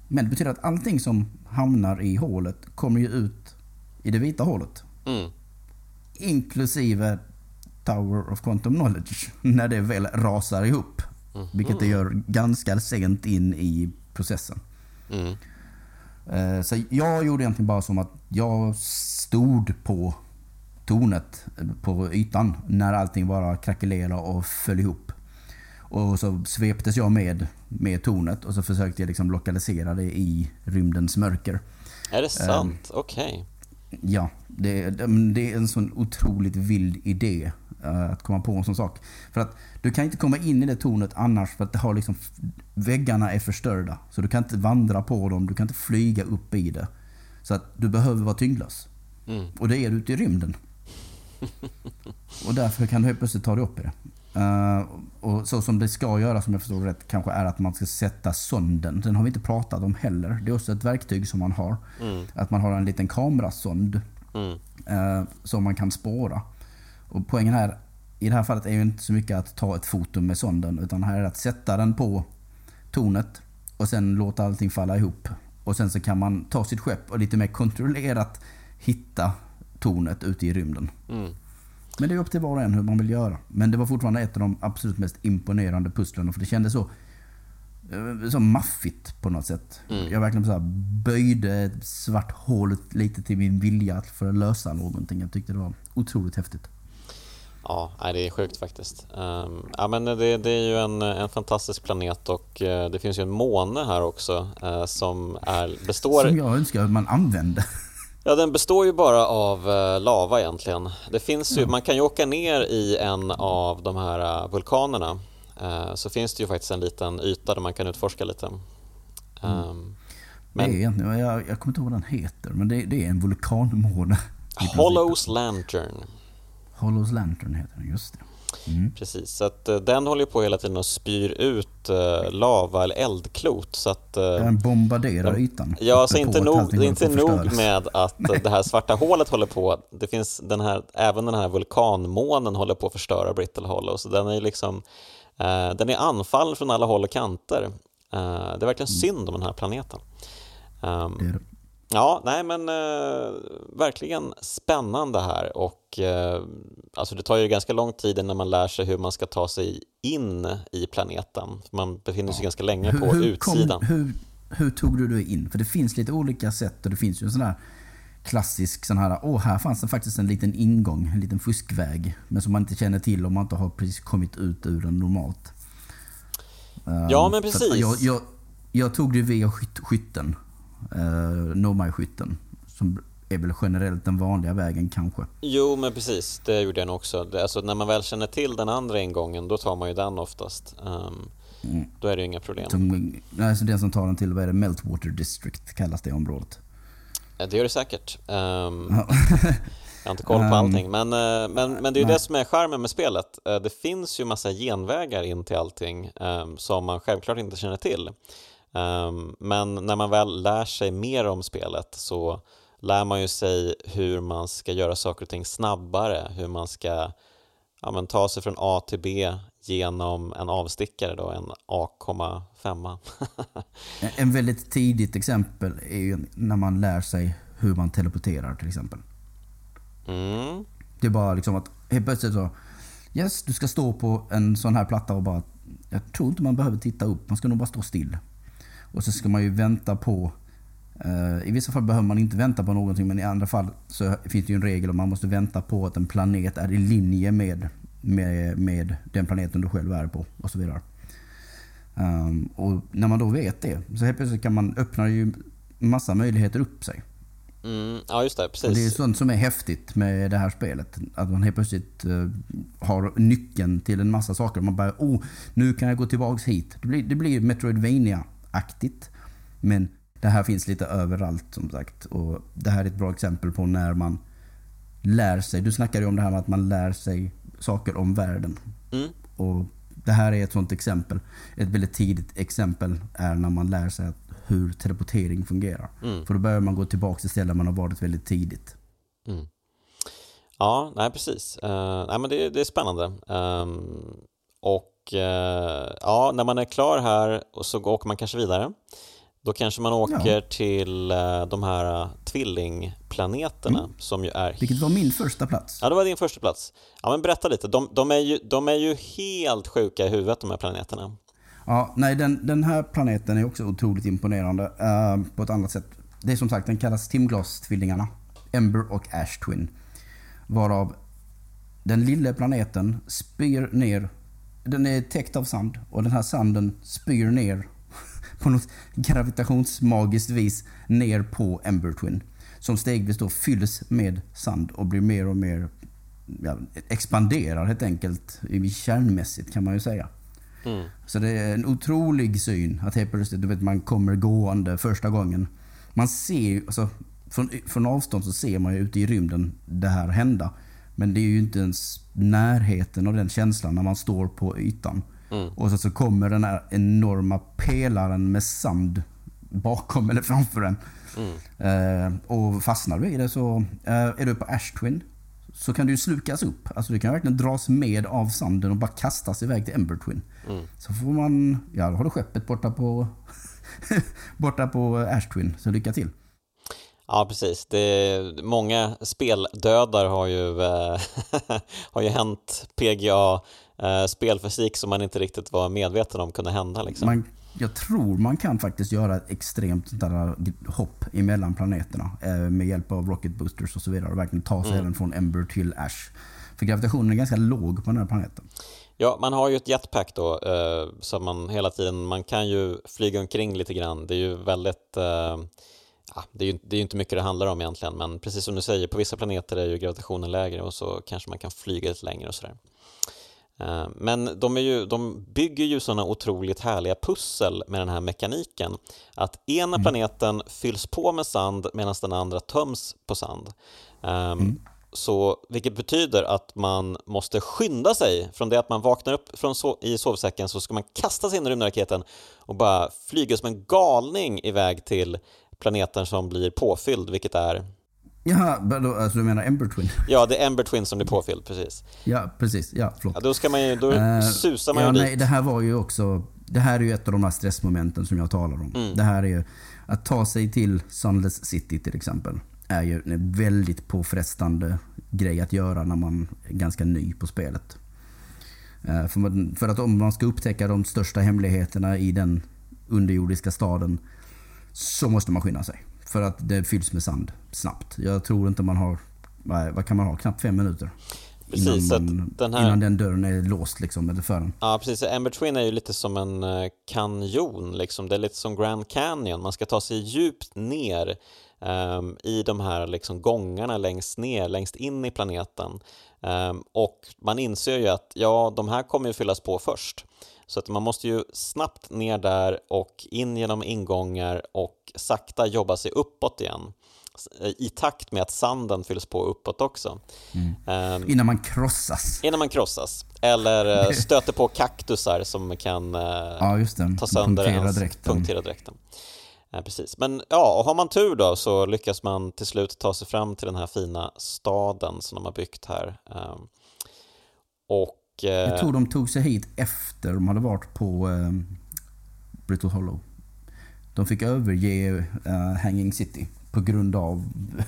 Men det betyder att allting som hamnar i hålet kommer ju ut i det vita hålet. Mm. Inklusive Tower of Quantum Knowledge. När det väl rasar ihop. Mhm. Vilket det gör ganska sent in i processen. Mm. Eh, Så jag gjorde egentligen bara som att jag stod på tornet på ytan när allting bara krackelerade och föll ihop. Och så sveptes jag med, med tornet och så försökte jag liksom lokalisera det i rymdens mörker. Är det sant? Okej. Ja, det, det är en sån otroligt vild idé att komma på en sån sak. För att du kan inte komma in i det tornet annars för att det har liksom, väggarna är förstörda. Så du kan inte vandra på dem, du kan inte flyga upp i det. Så att du behöver vara tyngdlös. Mm. Och det är du ute i rymden. Och därför kan du helt plötsligt ta dig upp i det. Eh, och så som det ska göra, som jag förstår rätt, kanske är att man ska sätta sonden. Den har vi inte pratat om heller. Det är också ett verktyg som man har. Mm. Att man har en liten kamerasond Mm. eh, som man kan spåra. Och poängen här, i det här fallet är ju inte så mycket att ta ett foto med sonden, utan här är det att sätta den på tornet och sen låta allting falla ihop. Och sen så kan man ta sitt skepp och lite mer kontrollerat hitta tornet ute i rymden. Mm. Men det är upp till var och en hur man vill göra. Men det var fortfarande ett av de absolut mest imponerande pusslen för det kändes så eh, så maffigt på något sätt. Mm. Jag verkligen så här böjde ett svart hål lite till min vilja för att lösa någonting. Jag tyckte det var otroligt häftigt. Ja, det är sjukt faktiskt. Um, ja, men det, det, är ju en, en fantastisk planet och uh, det finns ju en måne här också uh, som är, består... Som jag önskar att man använde. Ja, den består ju bara av uh, lava egentligen. Det finns ju, mm. Man kan ju åka ner i en av de här vulkanerna. Så finns det ju faktiskt en liten yta där man kan utforska lite. Um, men... Det är egentligen, jag, jag kommer inte ihåg vad den heter, men det, det är en vulkanmåne. Hollows Lantern. Hollows Lantern heter den, just det. Mm. Precis, så att uh, den håller på hela tiden och spyr ut uh, lava eller eldklot. Så att, uh, den bombarderar den, ytan. Ja, så inte nog, det är inte nog med att det här svarta hålet håller på. Det finns den här, även den här vulkanmånen håller på att förstöra Brittle Hollow. Så den är liksom den är anfallen från alla håll och kanter. det är verkligen mm. synd om den här planeten. Um, det. Ja, nej men eh, verkligen spännande här och eh, alltså det tar ju ganska lång tid innan man lär sig hur man ska ta sig in i planeten. Man befinner sig ja. ganska länge på hur, utsidan. Kom, hur, hur, tog du dig in? För det finns lite olika sätt och det finns ju en sån här klassisk sån här, åh här fanns det faktiskt en liten ingång, en liten fuskväg. Men som man inte känner till om man inte har precis kommit ut ur den normalt. Ja men precis. Jag, jag, jag, tog det via skyt, skytten eh, Nomai-skytten. Som är väl generellt den vanliga vägen kanske. Jo, men precis. Det gjorde jag nog också. alltså, när man väl känner till den andra ingången, då tar man ju den oftast. Um, mm. Då är det ju inga problem. Som, alltså den som tar den till, vad är det, Meltwater District kallas det området. Ja, det gör det säkert. Um, jag har inte koll på ehm, allting, men, uh, men, men det är ju det som är charmen med spelet. Uh, det finns ju massa genvägar in till allting um, som man självklart inte känner till. Ehm, men när man väl lär sig mer om spelet så lär man ju sig hur man ska göra saker och ting snabbare, hur man ska ja, men, ta sig från A till B genom en avstickare, då, en A,5. en väldigt tidigt exempel är ju när man lär sig hur man teleporterar till exempel. Mm. Det är bara liksom att helt plötsligt så, yes, du ska stå på en sån här platta och bara, jag tror inte man behöver titta upp, man ska nog bara stå still. Och så ska man ju vänta på eh, i vissa fall behöver man inte vänta på någonting men i andra fall så finns det ju en regel om man måste vänta på att en planet är i linje med, med, med den planeten du själv är på och så vidare. Um, och när man då vet det så helt plötsligt kan man öppna ju massa möjligheter upp sig. Mm, ja, just det. Precis. Och det är sånt som är häftigt med det här spelet. Att man helt plötsligt uh, har nyckeln till en massa saker. Man bara, oh, nu kan jag gå tillbaks hit. Det blir, det blir Metroidvania aktigt. Men det här finns lite överallt som sagt. Och Det här är ett bra exempel på när man lär sig. Du snackade ju om det här med att man lär sig saker om världen. Mm. Och Det här är ett sånt exempel. Ett väldigt tidigt exempel är när man lär sig hur teleportering fungerar. Mm. För då börjar man gå tillbaka till ställen man har varit väldigt tidigt. Mm. Ja, nej precis. Uh, nej, men det, det är spännande. Um, och Eh, ja, när man är klar här och så åker man kanske vidare. Då kanske man åker ja. till eh, de här eh, tvillingplaneterna mm. som ju är... Vilket var min första plats. Ja, det var din första plats. Ja, men berätta lite. De, de, är, ju, de är ju helt sjuka i huvudet de här planeterna. Ja, nej, den, den här planeten är också otroligt imponerande uh, på ett annat sätt. Det är som sagt, den kallas Timglas-tvillingarna. Ember och Ash Twin. Varav den lilla planeten spyr ner den är täckt av sand och den här sanden spyr ner på något gravitationsmagiskt vis ner på Ember Twin. Som stegvis då fylls med sand och blir mer och mer ja, expanderar helt enkelt kärnmässigt kan man ju säga. Mm. Så det är en otrolig syn att helt plötsligt du vet, man kommer gående första gången. Man ser alltså, från, från avstånd så ser man ju ute i rymden det här hända. Men det är ju inte ens närheten av den känslan när man står på ytan. Mm. Och så, så kommer den här enorma pelaren med sand bakom eller framför den. Mm. Eh, och fastnar du i det så, eh, är du på Ashtwin så kan du slukas upp. Alltså du kan verkligen dras med av sanden och bara kastas iväg till Embertwin. Mm. Så får man, ja då har du skeppet borta på, borta på Ashtwin. Så lycka till. Ja, precis. Det, många speldödar har ju, äh, har ju hänt PGA äh, spelfysik som man inte riktigt var medveten om kunde hända. Liksom. Man, jag tror man kan faktiskt göra ett extremt där hopp emellan planeterna med hjälp av rocket boosters och så vidare och verkligen ta sig mm. även från Ember till Ash. För gravitationen är ganska låg på den här planeten. Ja, man har ju ett jetpack då, eh, så man hela tiden, man kan ju flyga omkring lite grann. Det är ju väldigt, eh, ja, det är ju det är inte mycket det handlar om egentligen, men precis som du säger, på vissa planeter är ju gravitationen lägre och så kanske man kan flyga lite längre och sådär. Eh, men de, är ju, de bygger ju sådana otroligt härliga pussel med den här mekaniken. Att ena mm. planeten fylls på med sand medan den andra töms på sand. Um, mm. Så, vilket betyder att man måste skynda sig. Från det att man vaknar upp från so i sovsäcken så ska man kasta sig in i rymdraketen och bara flyga som en galning iväg till planeten som blir påfylld, vilket är Jaha, alltså du menar Ember Twin? Ja, det är Ember Twin som blir påfylld, precis. Ja, precis. Ja, förlåt. Ja, då ska man ju, då uh, susar man ja, ju dit. Nej, det här var ju också, det här är ju ett av de här stressmomenten som jag talar om. Mm. Det här är ju, att ta sig till Sunless City till exempel, är ju en väldigt påfrestande grej att göra när man är ganska ny på spelet. För, man, för att om man ska upptäcka de största hemligheterna i den underjordiska staden så måste man skynda sig. För att det fylls med sand snabbt. Jag tror inte man har, vad kan man ha, knappt fem minuter. Precis, innan, man, den här... innan den dörren är låst liksom, eller för den. Ja, precis. Ember Twin är ju lite som en eh, kanjon, liksom. det är lite som Grand Canyon. Man ska ta sig djupt ner um, i de här liksom, gångarna längst ner, längst in i planeten. Um, och man inser ju att ja, de här kommer ju fyllas på först. Så att man måste ju snabbt ner där och in genom ingångar och sakta jobba sig uppåt igen i takt med att sanden fylls på uppåt också. Mm. Um, innan man krossas. Innan man krossas. Eller eh, stöter på kaktusar som kan uh, ja, ta sönder punktera hans, dräkten. Punktera dräkten. Uh, precis. Men ja, och har man tur då så lyckas man till slut ta sig fram till den här fina staden som de har byggt här. Um, och jag tror de tog sig hit efter de hade varit på eh, Brittle Hollow. De fick överge uh, Hanging City på grund av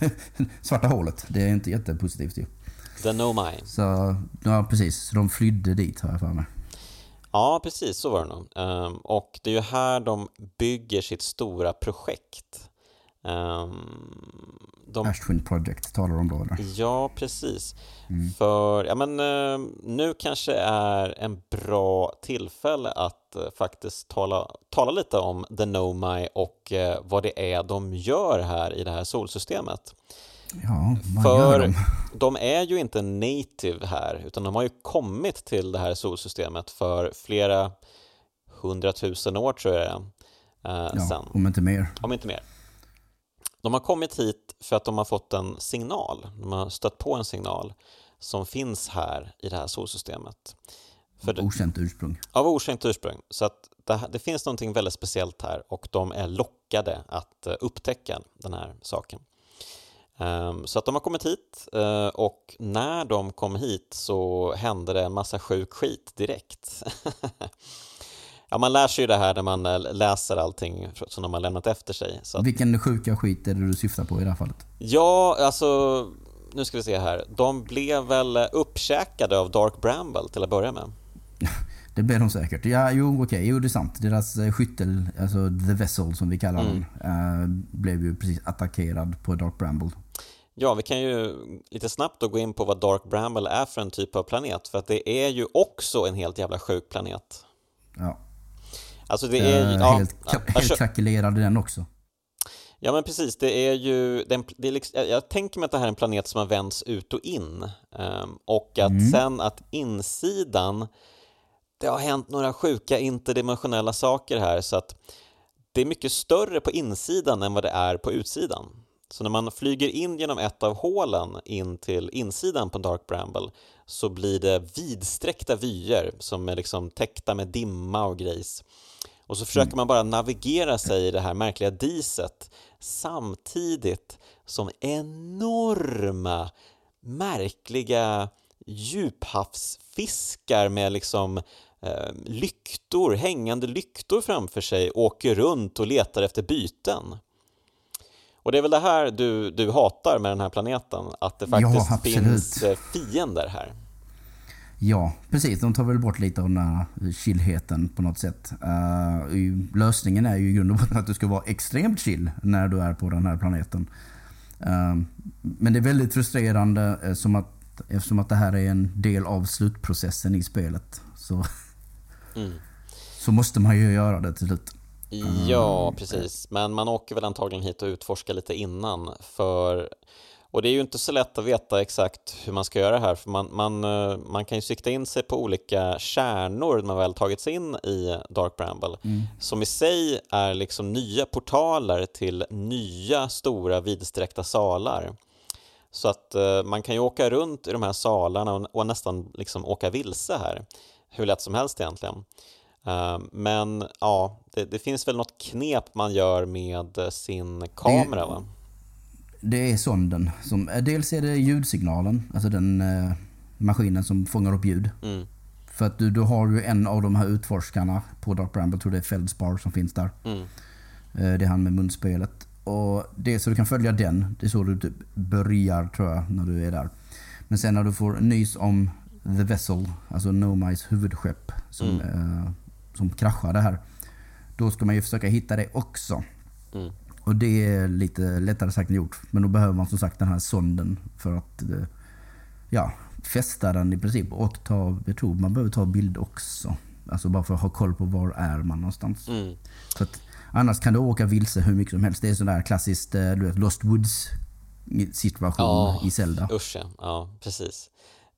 svarta hålet. Det är inte jättepositivt ju. The No My. Så, ja precis, så de flydde dit har jag för mig. Ja, precis så var det nog. Um, och det är ju här de bygger sitt stora projekt. Um, de... Ashwin Project talar de då eller? Ja, precis. Mm. För, ja men uh, nu kanske är en bra tillfälle att uh, faktiskt tala, tala lite om The Nomai och uh, vad det är de gör här i det här solsystemet. Ja, vad För gör de? de är ju inte native här, utan de har ju kommit till det här solsystemet för flera hundratusen år tror jag det är. ja, sen. Om inte mer. Om inte mer. De har kommit hit för att de har fått en signal, de har stött på en signal som finns här i det här solsystemet. För av okänt ursprung. Av okänt ursprung. Så att det, det, finns någonting väldigt speciellt här och de är lockade att eh, upptäcka den här saken. Um, så att de har kommit hit uh, och när de kom hit så hände det en massa sjuk skit direkt. Ja, man lär sig ju det här när man eh, läser allting som de har lämnat efter sig. Så att... Vilken sjuka skit är det du syftar på i det här fallet? Ja, alltså nu ska vi se här. De blev väl uppkäkade av Dark Bramble till att börja med. Det blev de säkert. Ja, jo okej, okay. jo det är sant. Deras eh, skyttel, alltså The Vessel som vi kallar mm. den, blev ju precis attackerad på Dark Bramble. Ja, vi kan ju lite snabbt då gå in på vad Dark Bramble är för en typ av planet, för att det är ju också en helt jävla sjuk planet. Ja. Alltså det är ju... Ja, helt, ja, helt krackelerade den också. Ja men precis, det är ju... Det är liksom, jag tänker mig att det här är en planet som har vänts ut och in. Um, och att mm. sen att insidan... Det har hänt några sjuka interdimensionella saker här så att det är mycket större på insidan än vad det är på utsidan. Så när man flyger in genom ett av hålen in till insidan på Dark Bramble så blir det vidsträckta vyer som är liksom täckta med dimma och grejs. Och så försöker man bara navigera sig i det här märkliga diset samtidigt som enorma, märkliga djuphavsfiskar med liksom eh, lyktor, hängande lyktor framför sig åker runt och letar efter byten. Och det är väl det här du, du hatar med den här planeten, att det faktiskt ja, finns eh, fiender här. Ja, precis. De tar väl bort lite av den här chillheten på något sätt. Uh, lösningen är ju i grund och botten att du ska vara extremt chill när du är på den här planeten. Uh, men det är väldigt frustrerande uh, som att eftersom att det här är en del av slutprocessen i spelet så, Mm. så måste man ju göra det till slut. Ja, precis. Men man åker väl antagligen hit och utforskar lite innan. För, och det är ju inte så lätt att veta exakt hur man ska göra det här. För man, man, eh, man kan ju sikta in sig på olika kärnor när man väl tagit sig in i Dark Bramble. Som i sig är liksom nya portaler till nya stora vidsträckta salar. Så att eh, man kan ju åka runt i de här salarna och, och nästan liksom åka vilse här. Hur lätt som helst egentligen. Eh, men ja, det, det finns väl något knep man gör med sin kamera va? Det är sonden. Som, eh, dels är det ljudsignalen, alltså den eh, maskinen som fångar upp ljud. Mm, För att du, du har ju en av de här utforskarna på Dark Bramble, jag tror det är Feldspar som finns där. mm, Eh, Det är han med munspelet. Och det så du kan följa den. Det är så du typ börjar tror jag när du är där. Men sen när du får nys om The Vessel, alltså Nomais huvudskepp som, eh, som kraschade här. Då ska man ju försöka hitta det också. mm. Och det är lite lättare sagt än gjort. Men då behöver man som sagt den här sonden för att eh, ja, fästa den i princip. Och ta, jag tror man behöver ta bild också. Alltså bara för att ha koll på var är man någonstans. Mm. Så att, annars kan du åka vilse hur mycket som helst. Det är sån där klassiskt eh, du vet, Lost Woods situation Ja, i Zelda. Usch ja, ja precis.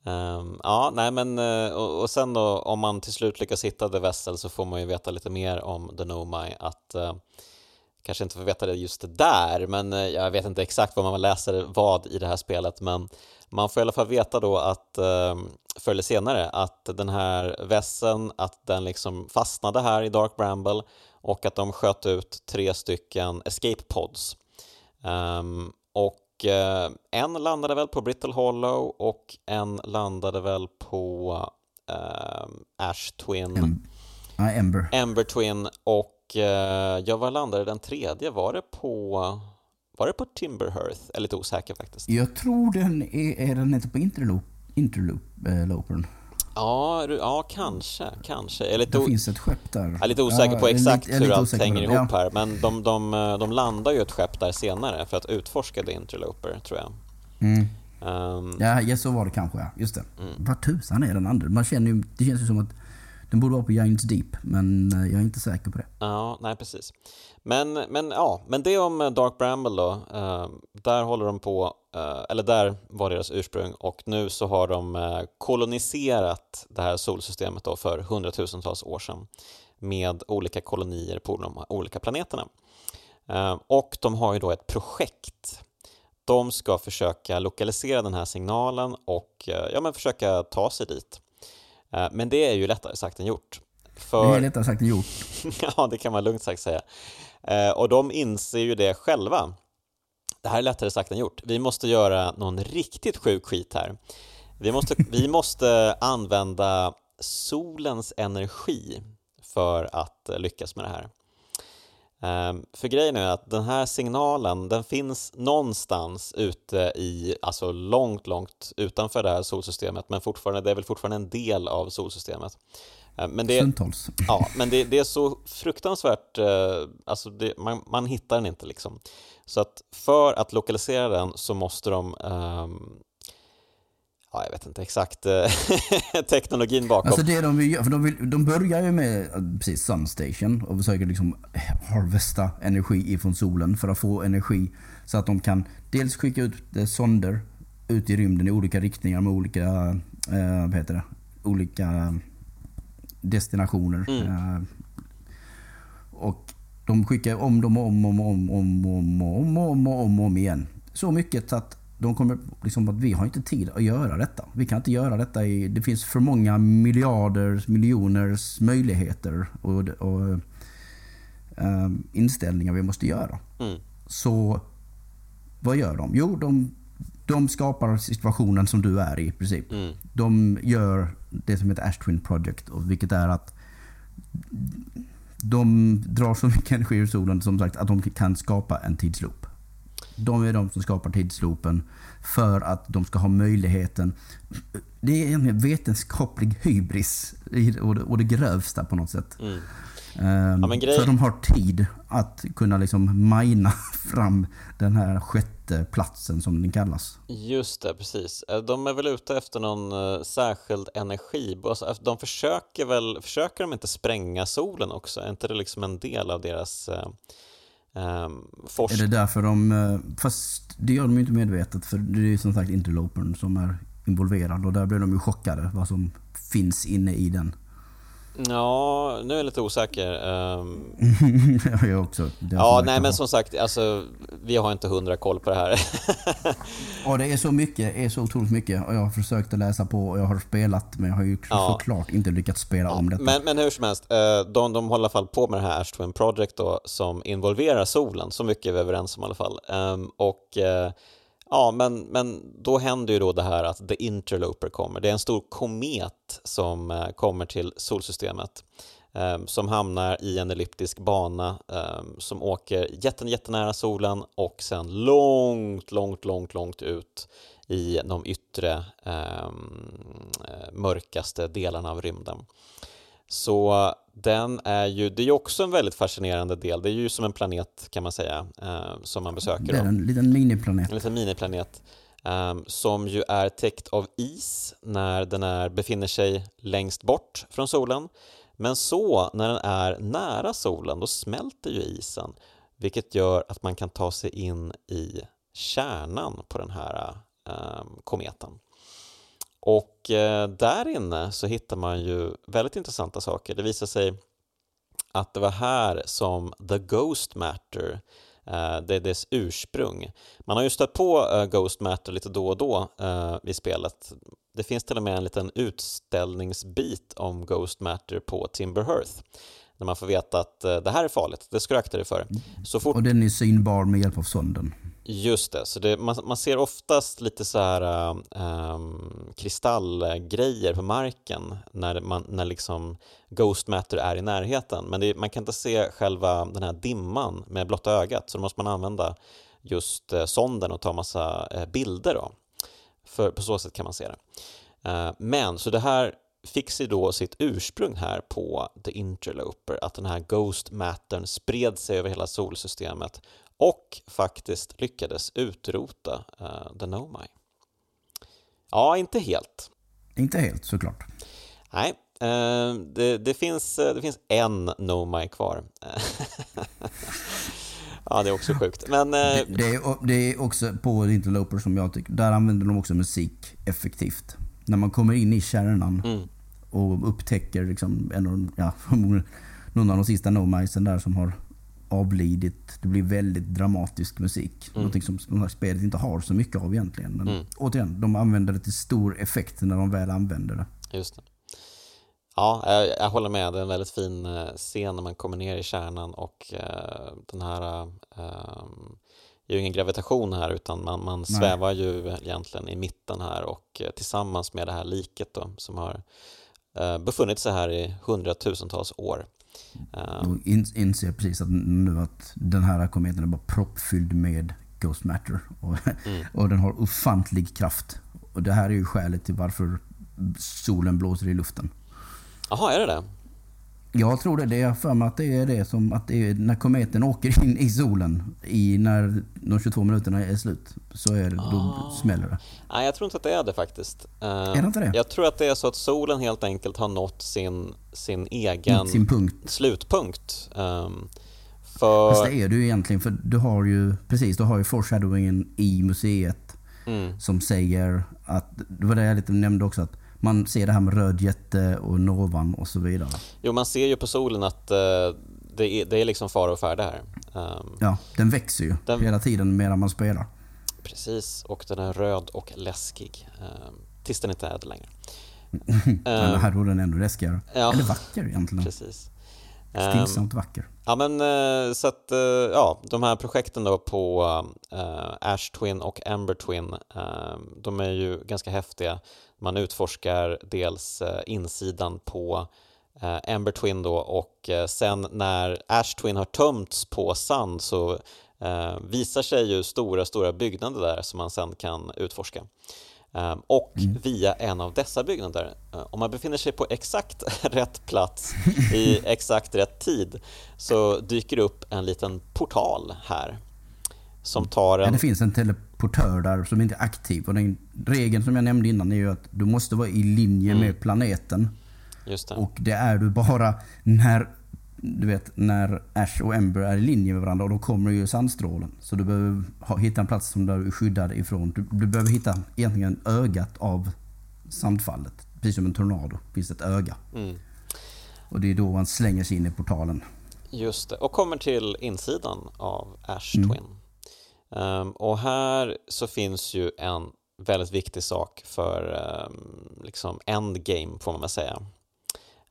Ehm, ja, nej men eh, och, och sen då om man till slut lyckas hitta The Vessel så får man ju veta lite mer om The Nomai att eh, kanske inte får veta det just där men eh, jag vet inte exakt vad man läser vad i det här spelet men man får i alla fall veta då att eh, förr eller senare att den här vässeln att den liksom fastnade här i Dark Bramble och att de sköt ut tre stycken escape pods. Ehm, och eh, en landade väl på Brittle Hollow och en landade väl på ehm, Ash Twin, Em, Ember. Ember Twin och eh, ja, var landade den tredje? Var det på var det på Timberhearth? Jag är lite osäker faktiskt. Jag tror den är, är den inte på Interloop, Interloop eh. Ja, ja kanske, kanske. Jag är lite, Det finns ett skepp där. jag är lite osäker Ja, på jag exakt lite- jag hur allt hänger ihop Ja. här, men de, de, de landar ju ett skepp där senare för att utforska The Interloper, tror jag. Mm. Ehm, Ja, ja, så var det kanske ja. Just det. Vad tusan är den andra? Man känner ju, det känns ju som att den borde vara på Giants Deep, men eh, jag är inte säker på det. Ja, nej precis. Men, men, ja, men det om eh, Dark Bramble då. Eh, där håller de på, eh, eller där var deras ursprung och nu så har de eh, koloniserat det här solsystemet då för hundratusentals år sedan med olika kolonier på de olika planeterna. Ehm, och de har ju då ett projekt. De ska försöka lokalisera den här signalen och eh, ja, men försöka ta sig dit. Eh, men det är ju lättare sagt än gjort. För... Det är lättare sagt än gjort. Ja, det kan man lugnt sagt säga. Eh, och de inser ju det själva. Det här är lättare sagt än gjort. Vi måste göra någon riktigt sjuk skit här. Vi måste, vi måste använda solens energi för att lyckas med det här. Ehm, För grejen är att den här signalen den finns någonstans ute i, alltså långt, långt utanför det här solsystemet men fortfarande, det är väl fortfarande en del av solsystemet. Ehm, Men det, Stundtals. Ja, men det, det är så fruktansvärt, eh, alltså det, man, man hittar den inte liksom. Så att för att lokalisera den så måste de, ehm, ja jag vet inte exakt eh, teknologin bakom. Alltså det de vill göra, för de, vill, de börjar ju med eh, precis Sunstation och försöker liksom harvesta energi ifrån solen för att få energi så att de kan dels skicka ut eh, sonder ut i rymden i olika riktningar med olika, eh, vad heter det, olika destinationer. Eh, och de skickar om dem om och om, om, om, om, om, om, om, om igen. Så mycket att de kommer liksom att vi har inte tid att göra detta. Vi kan inte göra detta i... Det finns för många miljarder, miljoners möjligheter och, och eh, inställningar vi måste göra. Mm. Så vad gör de? Jo, de, de skapar situationen som du är i i princip. Mm. De gör det som heter Ash Twin Project, vilket är att de drar så mycket energi ur solen som sagt att de kan skapa en tidsloop. De är de som skapar tidsloopen för att de ska ha möjligheten. Det är en vetenskaplig hybris och det, och det grövsta på något sätt. Mm. Um, Ja, men grej- Så de har tid att kunna liksom mina fram den här sjätte platsen som den kallas. Just det, precis. Eh, De är väl ute efter någon eh, särskild energi. Alltså, De försöker väl, försöker de inte spränga solen också? Är inte det liksom en del av deras eh, eh, Är det därför de... eh, Fast det gör de ju inte medvetet för det är ju som sagt interlopern som är involverad och där blir de ju chockade vad som finns inne i den. Ja, nu är jag lite osäker. Ehm, jag också. Ja, nej men som sagt, alltså, vi har inte hundra koll på det här. Och det är så mycket, är så otroligt mycket. Och jag har försökt att läsa på och jag har spelat men jag har ju Ja. såklart inte lyckats spela om detta. Men, men hur som helst, eh, de, de håller i alla fall på med det här Ash Twin Project då, som involverar solen, så mycket är vi överens om i alla fall. Ehm, och eh, ja, men, men då händer ju då det här att The Interloper kommer. Det är en stor komet som eh, kommer till solsystemet. Ehm, som hamnar i en elliptisk bana ehm, som åker jätten, jättenära solen och sen långt, långt, långt, långt ut i de yttre ehm, eh, mörkaste delarna av rymden. Så den är ju, det är ju också en väldigt fascinerande del. Det är ju som en planet kan man säga eh, som man besöker. det är en liten miniplanet. En liten miniplanet ehm, som ju är täckt av is när den är, befinner sig längst bort från solen. Men så när den är nära solen, då smälter ju isen vilket gör att man kan ta sig in i kärnan på den här ehm, kometen. Och eh, där inne så hittar man ju väldigt intressanta saker. Det visar sig att det var här som the Ghost Matter, eh, det är dess ursprung. Man har ju stött på eh, Ghost Matter lite då och då eh, i spelet. Det finns till och med en liten utställningsbit om Ghost Matter på Timber Hearth. När man får veta att det här är farligt, det ska du akta dig för. Så fort Och den är synbar med hjälp av sonden. Just det, så det, man, man ser oftast lite så här äh, ähm, kristallgrejer på marken när, man, när liksom Ghost Matter är i närheten. Men det, man kan inte se själva den här dimman med blotta ögat så då måste man använda just eh, sonden och ta massa eh, bilder. Då. För på så sätt kan man se det. Eh, men så det här fick sig då sitt ursprung här på The Interloper, att den här Ghost Mattern spred sig över hela solsystemet och faktiskt lyckades utrota uh, The Nomai. Ja, inte helt. Inte helt såklart. Nej, eh, det, det, finns, eh, det finns en Nomai kvar. ja, det är också sjukt. Men Det, det, är, det är också på Interloper som jag tycker, där använder de också musik effektivt. När man kommer in i kärnan mm, och upptäcker liksom en av, de- ja, någon av de sista Nomisen där som har avlidit. Det blir väldigt dramatisk musik. Någonting som det här spelet inte har så mycket av egentligen. Men Mm. återigen, de använder det till stor effekt när de väl använder det. just det. Ja, jag, jag håller med. Det är en väldigt fin eh, scen när man kommer ner i kärnan och eh, den här eh, det är ju ingen gravitation här utan man, man svävar ju egentligen i mitten här och eh, tillsammans med det här liket då som har eh, befunnit sig här i hundratusentals år. Eh, Och in, inser precis att nu att den här kometen är bara proppfylld med Ghost Matter. Och, Mm. och den har ofantlig kraft. Och det här är ju skälet till varför solen blåser i luften. Jaha, är det det? Jag tror det. Det är för mig att det är det som att det är när kometen åker in i solen i när de 22 minuterna är slut. Så är det, då Ah. smäller det. Nej, jag tror inte att det är det faktiskt. Eh, Är det inte det? Jag tror att det är så att solen helt enkelt har nått sin, sin egen sin punkt. slutpunkt. Ehm, för... Fast det är ju egentligen för du har ju precis, du har ju foreshadowingen i museet Mm, som säger att, det var det jag lite nämnde också, att man ser det här med röd jätte och novan och så vidare. jo, man ser ju på solen att eh, det, är, det är liksom fara och färde här. Ehm, Ja, den växer ju Den- hela tiden medan man spelar. Precis, och den är röd och läskig. ehm, tills den inte är det längre. Men Ehm, här är den ännu läskigare. ja. Eller vacker egentligen. Precis. Ehm, Stillsamt vacker. Ja men eh, så att, eh, ja, de här projekten då på Ash Twin och Amber Twin, de är ju ganska häftiga. Man utforskar dels eh, insidan på eh, Amber Twin då och eh, sen när Ash Twin har tömts på sand så eh, visar sig ju stora, stora byggnader där som man sen kan utforska. Um, och mm. via en av dessa byggnader, om man befinner sig på exakt rätt plats i exakt rätt tid så dyker det upp en liten portal här som tar en... Ja, det finns en teleportör där som inte är aktiv och den regeln som jag nämnde innan är ju att du måste vara i linje mm. med planeten. Det. Och det är du bara när du vet, när Ash och Ember är i linje med varandra och då kommer ju sandstrålen. Så du behöver ha, hitta en plats som du är skyddad ifrån. Du, du behöver hitta egentligen ögat av sandfallet. Precis som en tornado finns ett öga. Mm. Och det är då man slänger sig in i portalen. Just det, och kommer till insidan av Ash mm. Twin. Um, och här så finns ju en väldigt viktig sak för um, liksom endgame får man väl säga.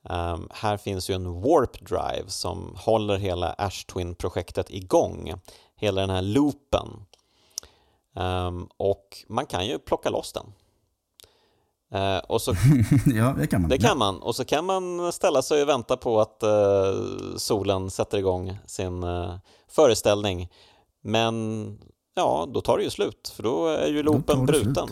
Um, här finns ju en warp drive som håller hela Ash Twin-projektet igång, hela den här loopen. Um, och man kan ju plocka loss den. Uh, och så, ja, det kan man. Det kan man. Och så kan man ställa sig och vänta på att uh, solen sätter igång sin uh, föreställning. Men ja, då tar det ju slut, för då är ju loopen bruten.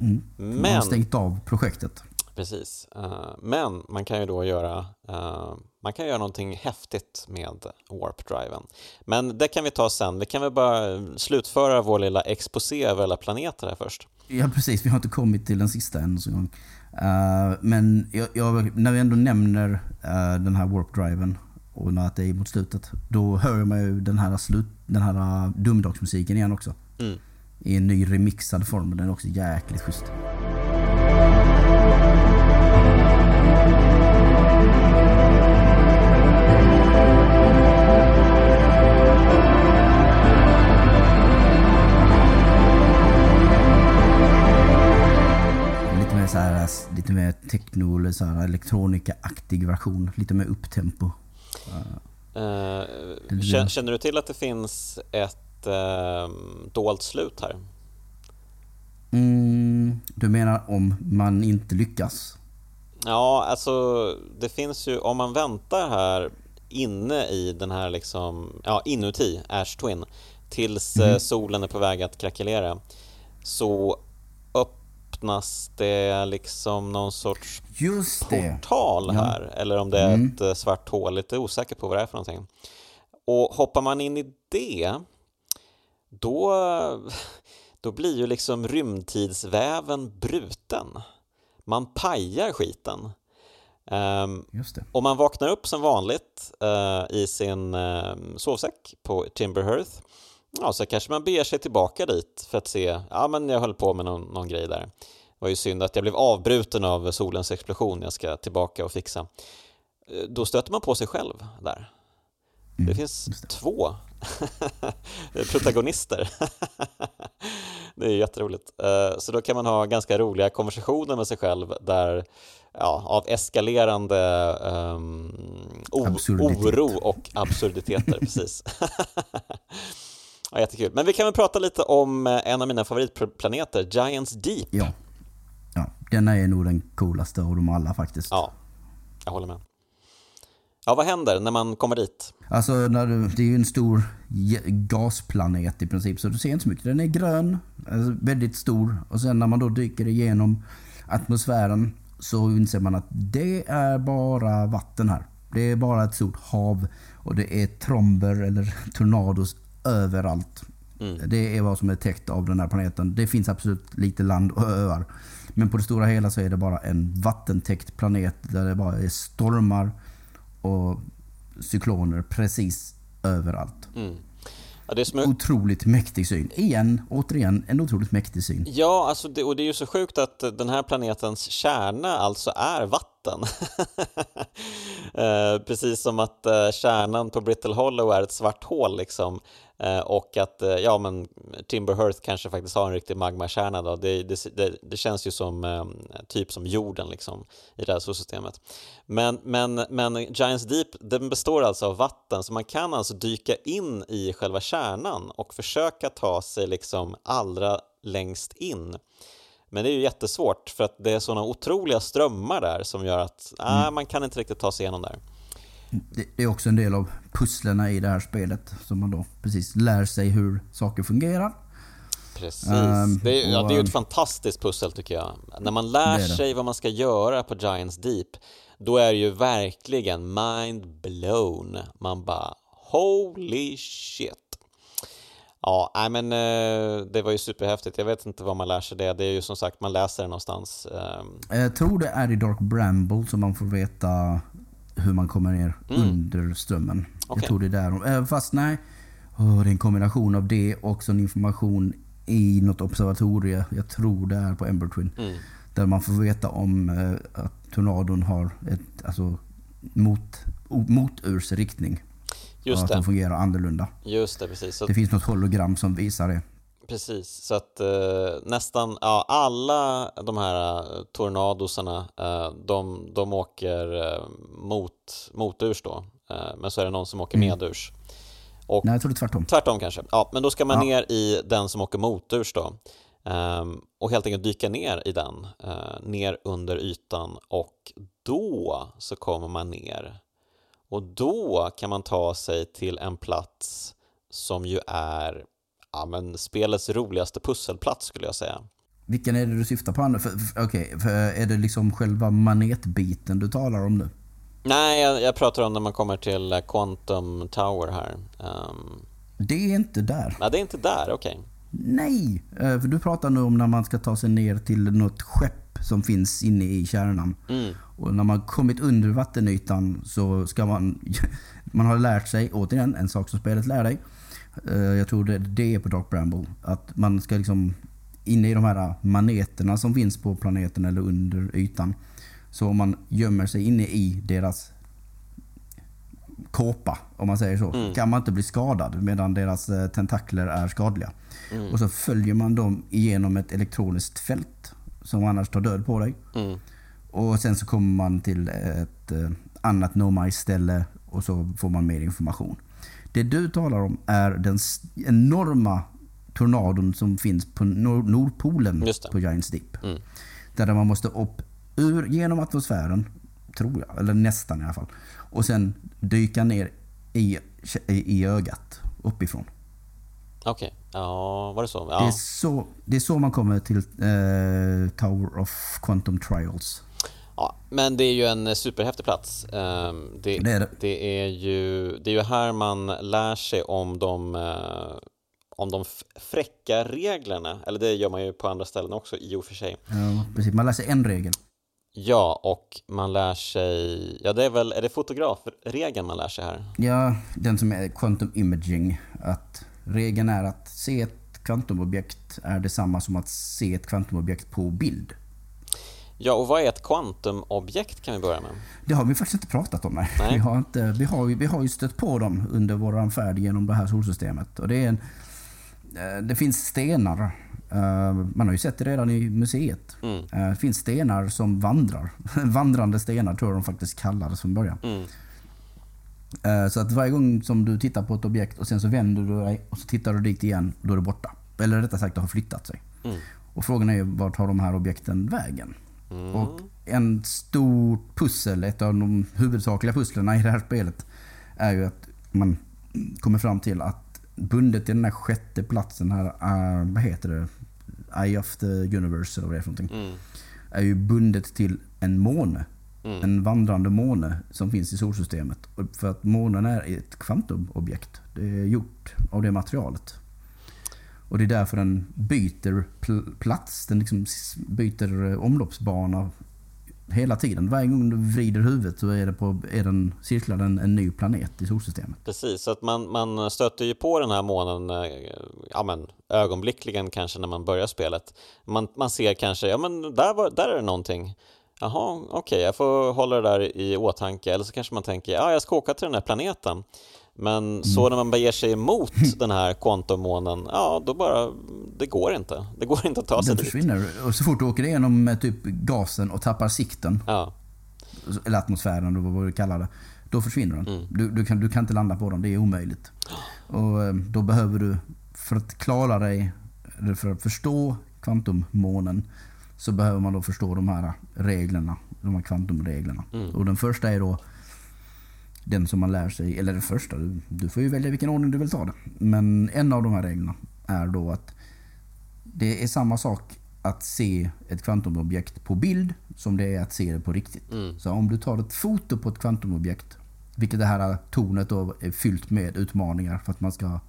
Mm. Men, man har stängt av projektet. Precis, eh, men man kan ju då göra, eh, man kan göra någonting häftigt med warp-driven. Men det kan vi ta sen, vi kan väl bara slutföra vår lilla exposé över alla planeter här först. Ja precis, vi har inte kommit till den sista än så. Uh, men jag, jag, när vi ändå nämner den här warp-driven och när det är mot slutet, då hör man ju den här, slut, den här domedagsmusiken igen också. Mm. I en ny remixad form, den är också jäkligt schysst. Lite mer, så här, lite mer techno eller elektronika-aktig version. Lite mer upptempo. Uh, känner du till att det finns ett uh, dolt slut här? Mm, du menar om man inte lyckas? Ja, alltså det finns ju, om man väntar här inne i den här liksom, ja inuti Ash Twin tills mm. solen är på väg att krackelera så öppnas det liksom någon sorts Just portal här ja. eller om det är mm. ett eh, svart hål, lite osäker på vad det är för någonting. Och hoppar man in i det då, då blir ju liksom rymdtidsväven bruten man pajar skiten. Um, och man vaknar upp som vanligt uh, i sin uh, sovsäck på Timber Hearth. Ja, så kanske man beger sig tillbaka dit för att se, ja men jag höll på med någon, någon grej där. Det var ju synd att jag blev avbruten av solens explosion, jag ska tillbaka och fixa. Uh, då stöter man på sig själv där. Mm, det finns det. två protagonister. det är jätteroligt. Eh, så då kan man ha ganska roliga konversationer med sig själv där ja, av eskalerande um, oro och absurditeter. precis. ja, jättekul. Men vi kan väl prata lite om eh, en av mina favoritplaneter, Giants Deep. Ja. ja, den är nog den coolaste av dem alla faktiskt. Ja, jag håller med. Ja, vad händer när man kommer dit? Alltså, när du, det är ju en stor gasplanet i princip, så du ser inte så mycket. Den är grön, alltså väldigt stor. Och sen när man då dyker igenom atmosfären så inser man att det är bara vatten här. Det är bara ett stort hav och det är tromber eller tornados överallt. Mm. Det är vad som är täckt av den här planeten. Det finns absolut lite land och öar. Men på det stora hela så är det bara en vattentäckt planet där det bara är stormar och cykloner precis överallt. Mm. Ja, det är. Otroligt mäktig syn. Igen, återigen, en otroligt mäktig syn. Ja, alltså det, och det är ju så sjukt att den här planetens kärna alltså är vatten. eh, precis som att eh, kärnan på Brittle Hollow är ett svart hål liksom. Eh, och att eh, ja, men Timber Hearth kanske faktiskt har en riktig magmakärna. Då. Det, det, det, det känns ju som ehm, typ som jorden liksom, i det här solsystemet. Men, men, men Giants Deep den består alltså av vatten, så man kan alltså dyka in i själva kärnan och försöka ta sig liksom allra längst in. Men det är ju jättesvårt för att det är sådana otroliga strömmar där som gör att mm. äh, man kan inte riktigt ta sig igenom där. det, det är också en del av pusslerna i det här spelet. Som man då precis lär sig hur saker fungerar. Precis. Um, det, är, ja, det är ju ett fantastiskt pussel tycker jag. När man lär sig vad man ska göra på Giants Deep, då är det ju verkligen mind blown. Man bara holy shit. Ja, nej men eh, det var ju superhäftigt. Jag vet inte vad man lär sig det. Det är ju som sagt, man läser det någonstans. Ehm. Jag tror det är i Dark Bramble som man får veta hur man kommer ner mm. under strömmen. Okay. Jag tror det är där. Eh, fast nej, oh, det är en kombination av det och sån information i något observatorie. Jag tror det är på Ember Twin. Mm. Där man får veta om eh, att tornadon har ett, alltså, mot, moturs riktning. Just att det. de fungerar annorlunda. Just det, precis. Så det finns något hologram som visar det. Precis, så att eh, nästan ja, alla de här eh, tornadosarna eh, de, de åker eh, mot, moturs då, eh, men så är det någon som åker mm. medurs. Och, Nej, jag tror det är tvärtom. Tvärtom kanske. Ja, men då ska man ja. ner i den som åker moturs då. Um, och helt enkelt dyka ner i den, ner under ytan och då så kommer man ner. Och då kan man ta sig till en plats som ju är ja, men spelets roligaste pusselplats skulle jag säga. Vilken är det du syftar på? Okej, okay, är det liksom själva manetbiten du talar om nu? Nej, jag, jag, pratar om när man kommer till eh, Quantum Tower här. Um... Det är inte där. Nej, det är inte där, okej. Okay. Nej, eh, för du pratar nu om när man ska ta sig ner till något skepp som finns inne i kärnan. Mm. Och när man kommit under vattenytan så ska man... Man har lärt sig, återigen, en sak som spelet lär dig. Eh, jag tror det, det är på Dark Bramble. Att man ska liksom inne i de här maneterna som finns på planeten eller under ytan så om man gömmer sig inne i deras kåpa, om man säger så, mm. kan man inte bli skadad medan deras eh, tentakler är skadliga. Mm. Och så följer man dem igenom ett elektroniskt fält som annars tar död på dig. Mm. Och sen så kommer man till ett eh, annat No ställe och så får man mer information. Det du talar om är den enorma tornadon som finns på Nordpolen på Giants Deep. Mm. Där man måste upp ur, genom atmosfären, tror jag, eller nästan i alla fall. Och sen dyka ner i, i, i ögat uppifrån. Okej, okay. Ja, var det så? Ja. Det, är så det är så man kommer till eh, Tower of Quantum Trials. Ja, men det är ju en superhäftig plats. Ehm, det, det, är det. det, är ju, det är ju här man lär sig om de, eh, om de fräcka reglerna. Eller det gör man ju på andra ställen också i och för sig. Ja, precis. Man lär sig en regel. Ja, och man lär sig, ja det är väl, är det fotografregeln man lär sig här? Ja, den som är quantum imaging. Att regeln är att se ett kvantumobjekt är detsamma som att se ett kvantumobjekt på bild. Ja, och vad är ett kvantumobjekt kan vi börja med? Det har vi faktiskt inte pratat om. Nej. nej. Vi, har inte, vi, har, vi har ju stött på dem under vår färd genom det här solsystemet. Och det, är en, eh, det finns stenar Uh, man har ju sett det redan i museet. Mm. Uh, det finns stenar som vandrar. Vandrande stenar tror jag de faktiskt kallar det från början. Mm. Uh, så att varje gång som du tittar på ett objekt och sen så vänder du dig och så tittar du dit igen, då är det borta. Eller rättare sagt, det har flyttat sig. Mm. Och frågan är vart har de här objekten vägen? Mm. Och en stor pussel, ett av de huvudsakliga pusslerna i det här spelet, är ju att man kommer fram till att bundet till den här sjätte platsen här, uh, vad heter det? Eye of the Universe eller vad det är för någonting. Mm. Är ju bundet till en måne. Mm. En vandrande måne som finns i solsystemet. För att månen är ett kvantumobjekt. Det är gjort av det materialet. Och det är därför den byter pl plats. Den liksom byter eh, omloppsbana hela tiden. Varje gång du vrider huvudet så är, det på, är den, cirklar den en ny planet i solsystemet. Precis, så att man, man stöter ju på den här månen eh, ja, men, ögonblickligen kanske när man börjar spelet. Man, man ser kanske, ja men där, var, där är det någonting. Jaha, okej, okay, jag får hålla det där i åtanke. Eller så kanske man tänker, ja jag ska åka till den här planeten. Men mm. så när man beger sig emot den här kontomånen, ja då bara, det går inte. Det går inte att ta sig den försvinner. dit. Och så fort du åker igenom typ gasen och tappar sikten, ja. eller atmosfären eller vad du kallar det, då försvinner den. Mm. Du, du, kan, du kan inte landa på den, det är omöjligt. Och eh, då behöver du, för att klara dig, eller för att förstå kvantummånen, så behöver man då förstå de här reglerna, de här kvantumreglerna. Mm. Och den första är då den som man lär sig, eller den första, du, du får ju välja vilken ordning du vill ta det. Men en av de här reglerna är då att det är samma sak att se ett kvantumobjekt på bild som det är att se det på riktigt. Mm. Så om du tar ett foto på ett kvantumobjekt, vilket det här tornet då är fyllt med utmaningar för att man ska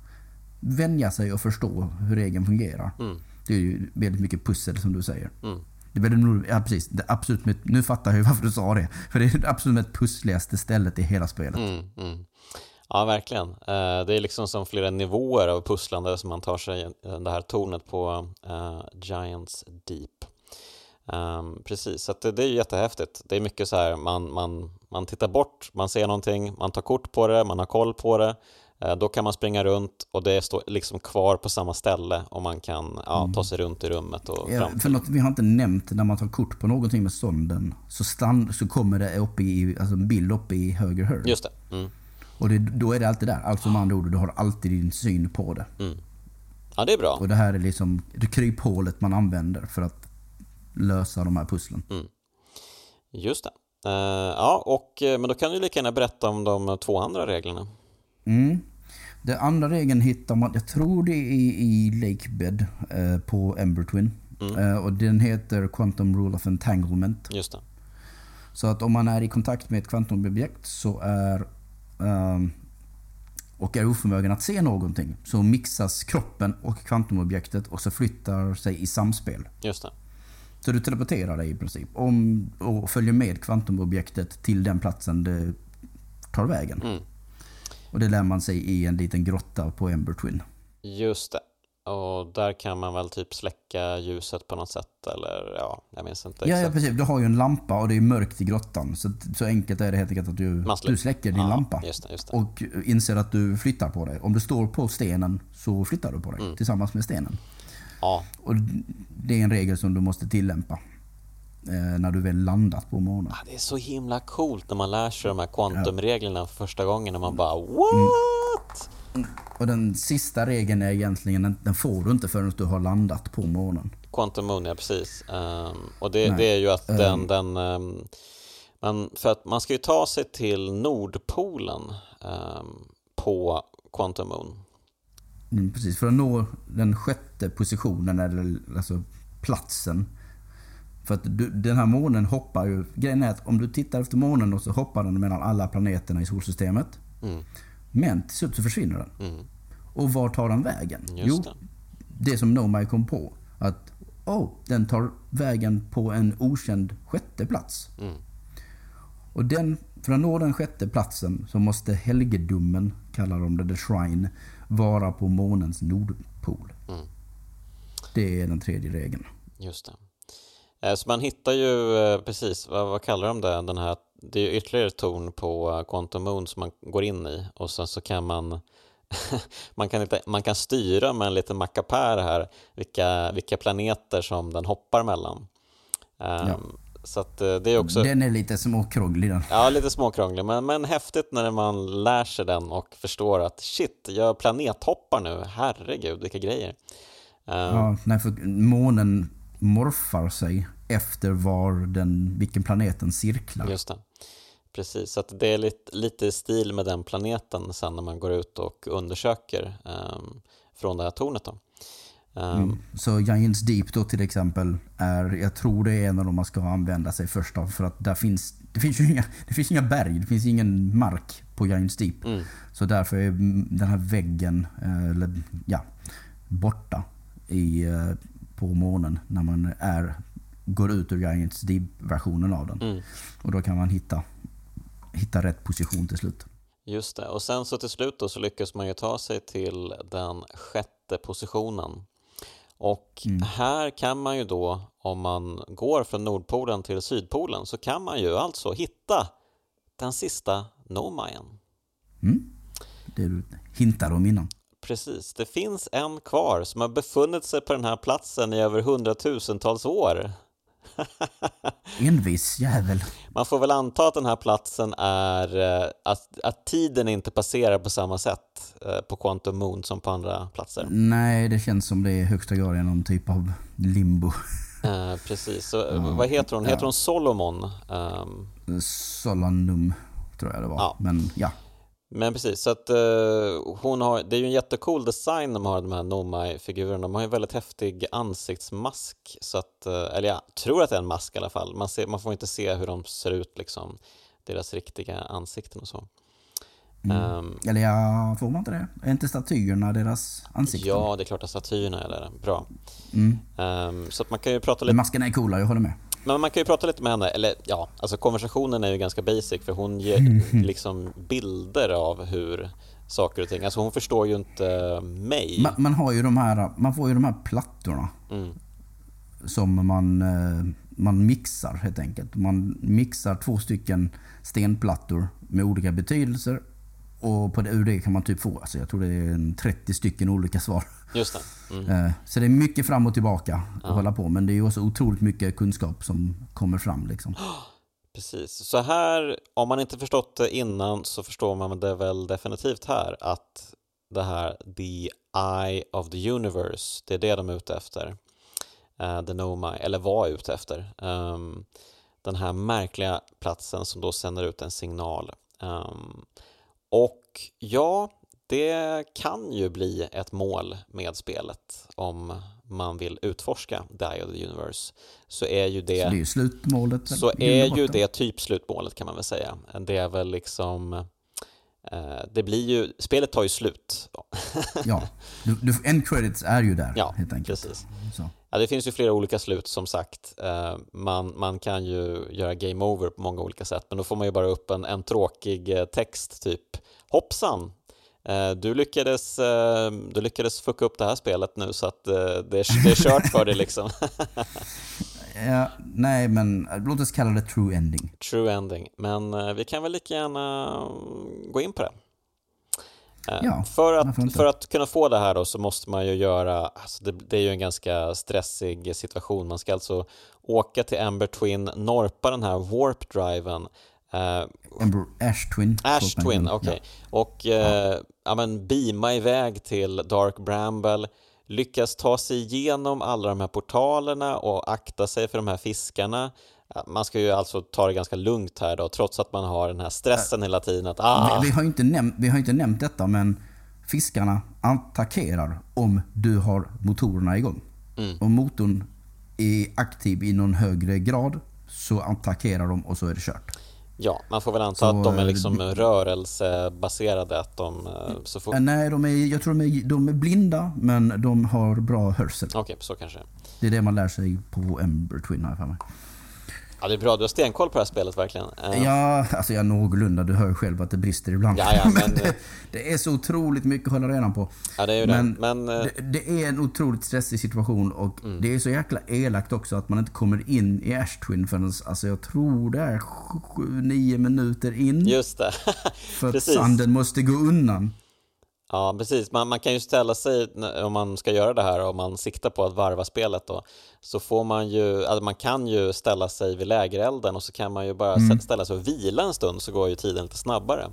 vänja sig och förstå hur regeln fungerar. Mm. Det är ju väldigt mycket pussel som du säger. Mm. Det är nog- ja, precis, det absolut, med- nu fattar jag ju varför du sa det. För det är det absolut mest pussligaste stället i hela spelet. Mm, mm. Ja, verkligen. Eh, Det är liksom som flera nivåer av pusslande som man tar sig det här tornet på eh, Giants Deep. Ehm, precis, så att det, det är ju jättehäftigt. Det är mycket så här, man, man, man tittar bort, man ser någonting, man tar kort på det, man har koll på det. Eh, Då kan man springa runt och det står liksom kvar på samma ställe och man kan ja, ta sig runt i rummet och Ja, fram. för något vi har inte nämnt, när man tar kort på någonting med sonden så, stand, så kommer det upp i, alltså en bild uppe i höger hörn. Just det. Mm. Och det, då är det alltid där. Alltså med andra ord, du har alltid din syn på det. Ja, det är bra. Och det här är liksom det kryphålet man använder för att lösa de här pusslen. Just det. Eh, ja, och, eh, men då kan du lika gärna berätta om de två andra reglerna. Mm. Den andra regeln hittar man, jag tror det är i Lakebed eh, på Ember Twin. Eh, och den heter Quantum Rule of Entanglement. Just det. Så att om man är i kontakt med ett kvantumobjekt så är ehm, och är oförmögen att se någonting så mixas kroppen och kvantumobjektet och så flyttar sig i samspel. Just det. Så du teleporterar dig i princip om, och följer med kvantumobjektet till den platsen det tar vägen. Mm. Och det lär man sig i en liten grotta på Ember Twin. Just det. Och där kan man väl typ släcka ljuset på något sätt eller ja, jag minns inte Ja, ja, exakt. precis. Du har ju en lampa och det är mörkt i grottan. Så, så enkelt är det helt enkelt att du, du släcker din Ja, lampa. Just det, just det. Och inser att du flyttar på dig. Om du står på stenen så flyttar du på dig Mm. tillsammans med stenen. Ja, Och det är en regel som du måste tillämpa när du väl landat på månen. Ah, det är så himla coolt när man lär sig de här kvantumreglerna för första gången och man bara Mm. what? Och den sista regeln är egentligen, den får du inte förrän du har landat på månen. Quantum Moon, ja precis. Ehm, och det, det är ju att den, den ehm, man, för att man ska ju ta sig till Nordpolen på Quantum Moon. Mm, precis, för att nå den sjätte positionen, eller alltså platsen. För att du, den här månen hoppar ju... Grejen är att om du tittar efter månen och så hoppar den mellan alla planeterna i solsystemet. Mm, Men till slut så försvinner den. mm, Och var tar den vägen? just jo, det. det som Nomai kom på. Att oh, den tar vägen på en okänd sjätte plats. Mm, Och den, för att nå den sjätte platsen så måste helgedomen, kallar de det, the shrine, vara på månens nordpol. Mm. Det är den tredje regeln. just det. Eh, Så man hittar ju eh, precis, vad, vad kallar de det, den här, det är ju ytterligare ett torn på eh, Quantum Moon som man går in i och sen så kan man man kan, inte, man kan styra med en liten mackapär här vilka, vilka planeter som den hoppar mellan. Ehm, Ja. Så det är också Den är lite småkrånglig den. Ja, lite småkrånglig, men, men häftigt när man lär sig den och förstår att shit, jag planethoppar nu, herregud vilka grejer. Ehm, Ja, nej, för månen morfar sig efter var den, vilken planeten cirklar. Just det. Precis, så det är lite, lite i stil med den planeten sen när man går ut och undersöker ehm, från det här tornet. Då. Ehm, Mm. Så Giants Deep då till exempel är, jag tror det är en av de man ska använda sig först av för att där finns, det finns ju inga, det finns inga berg, det finns ingen mark på Giants Deep. Mm, Så därför är den här väggen, eh, eller ja, borta i, eh, på månen när man är, går ut ur Giants Deep-versionen av den. mm, Och då kan man hitta, hitta rätt position till slut. just det, och sen så till slut då så lyckas man ju ta sig till den sjätte positionen. Och här kan man ju då, om man går från Nordpolen till Sydpolen, så kan man ju alltså hitta den sista Nomayan. Mm? Det du hintade om innan. Precis, det finns en kvar som har befunnit sig på den här platsen i över hundratusentals år. Envis jävel. Man får väl anta att den här platsen är eh, att, att tiden inte passerar på samma sätt eh, på Quantum Moon som på andra platser. Nej, det känns som det är i högsta grad är någon typ av limbo. Eh, precis, så eh, vad heter hon? Heter hon Solomon? Ehm, Solanum, tror jag det var. Ja. Men ja. Men precis, så att eh, hon har, det är ju en jättecool design de har de här Nomai-figurerna. De har ju en väldigt häftig ansiktsmask, så att, eh, eller jag tror att det är en mask i alla fall. Man, ser, man får inte se hur de ser ut, liksom, deras riktiga ansikten och så. Mm. Ehm, Eller ja, får man inte det? Är inte statyerna deras ansikten? ja, det är klart att statyerna är där. Bra. Mm. Ehm, så att man kan ju prata Men lite maskerna är coola, jag håller med. Men man kan ju prata lite med henne, eller ja, alltså konversationen är ju ganska basic för hon ger liksom bilder av hur saker och ting, alltså hon förstår ju inte mig. Man, man, har ju de här, man får ju de här plattorna Mm. som man, eh, man mixar helt enkelt. Man mixar två stycken stenplattor med olika betydelser och på det, ur det kan man typ få, alltså jag tror det är en 30 stycken olika svar. Just det. Mm. Eh, Så det är mycket fram och tillbaka att hålla på men det är också otroligt mycket kunskap som kommer fram. Liksom. Precis. Så här, om man inte förstått det innan så förstår man det väl definitivt här att det här The Eye of the Universe, det är det de är ute efter. Uh, the Nomai, eller var ute efter. Ehm, den här märkliga platsen som då sänder ut en signal. Ehm, och ja, det kan ju bli ett mål med spelet om man vill utforska Eye of the Universe. Så är ju Så det är slutmålet. så är ju det typ slutmålet kan man väl säga. Det är väl liksom eh, det blir ju, spelet tar ju slut. Ja, end credits är ju där Ja, helt enkelt. precis. Så. Ja, det finns ju flera olika slut som sagt. Eh, Man, man kan ju göra game over på många olika sätt men då får man ju bara upp en, en tråkig eh, text typ Hoppsan! Eh, Du lyckades, eh, du lyckades fucka upp det här spelet nu så att eh, det är, det är kört för dig liksom. Ja, nej, men låt oss kalla det true ending. True ending. Men vi kan väl lika gärna gå in på det. Ja, för, att, för att kunna få det här då så måste man ju göra, alltså det, det är ju en ganska stressig situation. Man ska alltså åka till Ember Twin, norpa den här warp-driven, Ember Ash Twin. Ash. Twin, okej. Och eh, ja. men beama iväg till Dark Bramble, lyckas ta sig igenom alla de här portalerna och akta sig för de här fiskarna. Ja, Man ska ju alltså ta det ganska lugnt här då, trots att man har den här stressen hela tiden att ah, Vi, vi, har inte nämnt, vi har inte nämnt detta, men fiskarna attackerar om du har motorerna igång. Mm. Om motorn är aktiv i någon högre grad så attackerar de och så är det kört. Ja, man får väl anta Så, att de är eh, liksom rörelsebaserade, att de eh, så får... Eh, Nej, de är, jag tror de är, de är blinda, men de har bra hörsel. Okej, så kanske Det är det man lär sig på Ember Twin jag för mig. Ja, det är bra, du har stenkoll på det här spelet verkligen. Eh, Ja, alltså jag någorlunda. Du hör ju själv att det brister ibland. Ja, ja, men- det, det är så otroligt mycket att hålla reda på. Ja, det är ju men det. Men eh, det, det är en otroligt stressig situation och Mm. det är så jäkla elakt också att man inte kommer in i Ash Twin förrän, alltså jag tror det är 7-9 minuter in. just det. för att sanden måste gå undan. Ja, precis. Man, man kan ju ställa sig, om man ska göra det här, om man siktar på att varva spelet då, så får man ju, alltså man kan ju ställa sig vid lägerelden och så kan man ju bara Mm. stä- ställa sig och vila en stund så går ju tiden lite snabbare.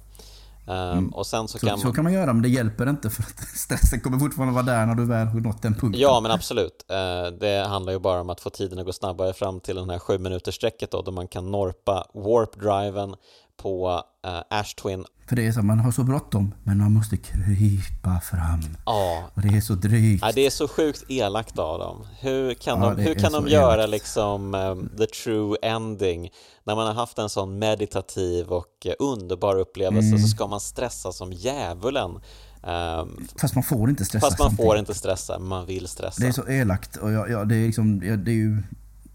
Ehm, och sen så, Mm. Så, kan så man... kan man göra men det hjälper inte för att stressen kommer fortfarande vara där när du väl har nått den punkten. Ja, men absolut. Eh, det handlar ju bara om att få tiden att gå snabbare fram till den här sju minuters sträcket då, då man kan norpa warp-driven på eh, Ash Twin. För det är så, man har så bråttom men man måste krypa fram. Ja, Och det är så drygt. Nej, det är så sjukt elakt av dem. Hur kan Ja, de, hur kan de göra elakt. liksom um, the true ending? När man har haft en sån meditativ och eh, underbar upplevelse Mm. så ska man stressa som djävulen. Um, Fast man får inte stressa fast man samtidigt. får inte stressa, men man vill stressa. Det är så elakt och jag, jag, det är liksom, jag, det är ju...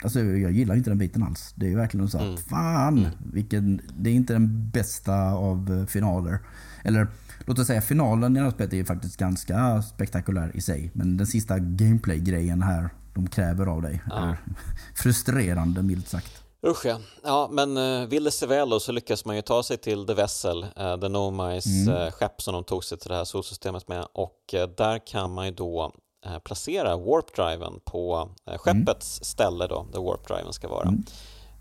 Alltså jag gillar inte den biten alls. Det är ju verkligen så att, Mm. fan, vilken, det är inte den bästa av eh, finaler. Eller låt oss säga finalen i det här spelet är faktiskt ganska spektakulär i sig. Men den sista gameplay-grejen här de kräver av dig Ja. är frustrerande milt sagt. Usch ja. ja, men uh, vill det sig väl då så lyckas man ju ta sig till The Vessel, uh, The Nomais Mm. uh, skepp som de tog sig till det här solsystemet med och uh, där kan man ju då placera warp-driven på uh, skeppets ställe då, där warp-driven ska vara. Mm.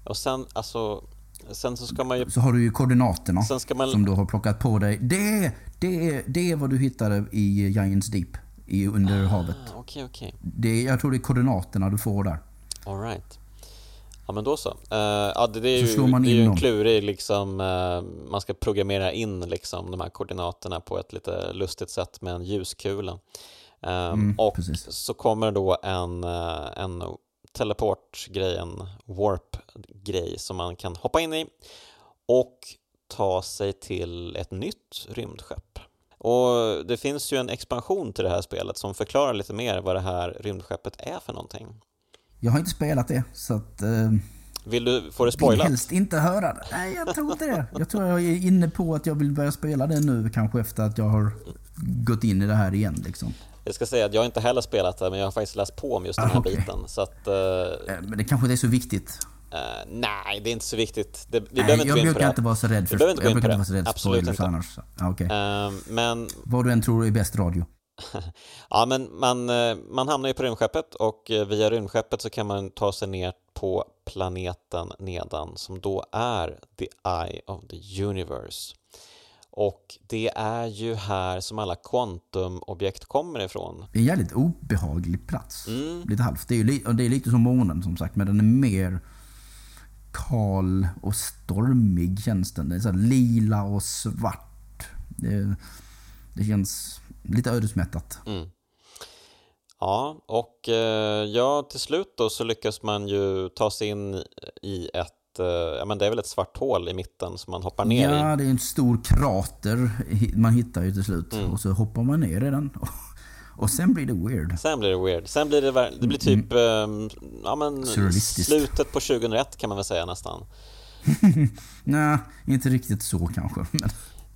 Och sen, alltså, sen så ska man ju... Så har du ju koordinaterna man... som du har plockat på dig. Det, det, det är vad du hittade i Giants Deep i, under havet. Ah, Okej, okej. Det, är- jag tror det är koordinaterna du får där. All right. Ja men då så. Uh, ja, det, det är Så ju, det är ju en klurig liksom, uh, man ska programmera in liksom de här koordinaterna på ett lite lustigt sätt med en ljuskula. Um, Mm, och precis. så kommer då en, uh, en teleportgrej, en warp-grej som man kan hoppa in i och ta sig till ett nytt rymdskepp. Och det finns ju en expansion till det här spelet som förklarar lite mer vad det här rymdskeppet är för någonting. Jag har inte spelat det, så att... Eh, Vill du få det vill spoilat? helst inte höra det. Nej, jag tror inte det. Jag tror jag är inne på att jag vill börja spela det nu, kanske efter att jag har gått in i det här igen. Liksom. Jag ska säga att jag inte heller spelat det, men jag har faktiskt läst på om just den här Ah, okej. biten. Så att, eh, Eh, Men det kanske inte är så viktigt. eh, nej, det är inte så viktigt. Det, vi Nej, behöver inte jag brukar inte vara så rädd för, Vi inte jag brukar inte vara så rädd för spoilers inte. annars. Ja, okej. Eh, men Vad du än tror är bäst radio. Ja, men man, man hamnar ju på rymdskeppet och via rymdskeppet så kan man ta sig ner på planeten nedan som då är the eye of the universe. Och det är ju här som alla kvantumobjekt kommer ifrån. Det är en jävligt obehaglig plats. Mm. Lite halvt. Det är, ju li- det är lite som månen som sagt, men den är mer kal och stormig känns den. Det är så lila och svart. Det, det känns lite ödesmättat. Mm. Ja, och eh, ja, till slut då så lyckas man ju ta sig in i ett, eh, ja men det är väl ett svart hål i mitten som man hoppar ner i. Ja, det är en stor krater man hittar ju till slut. Mm. Och så hoppar man ner i den. Och sen blir det weird. Sen blir det weird. Sen blir det, det blir typ ehm, ja, men slutet på 2001 kan man väl säga nästan. Nej, inte riktigt så kanske. Men,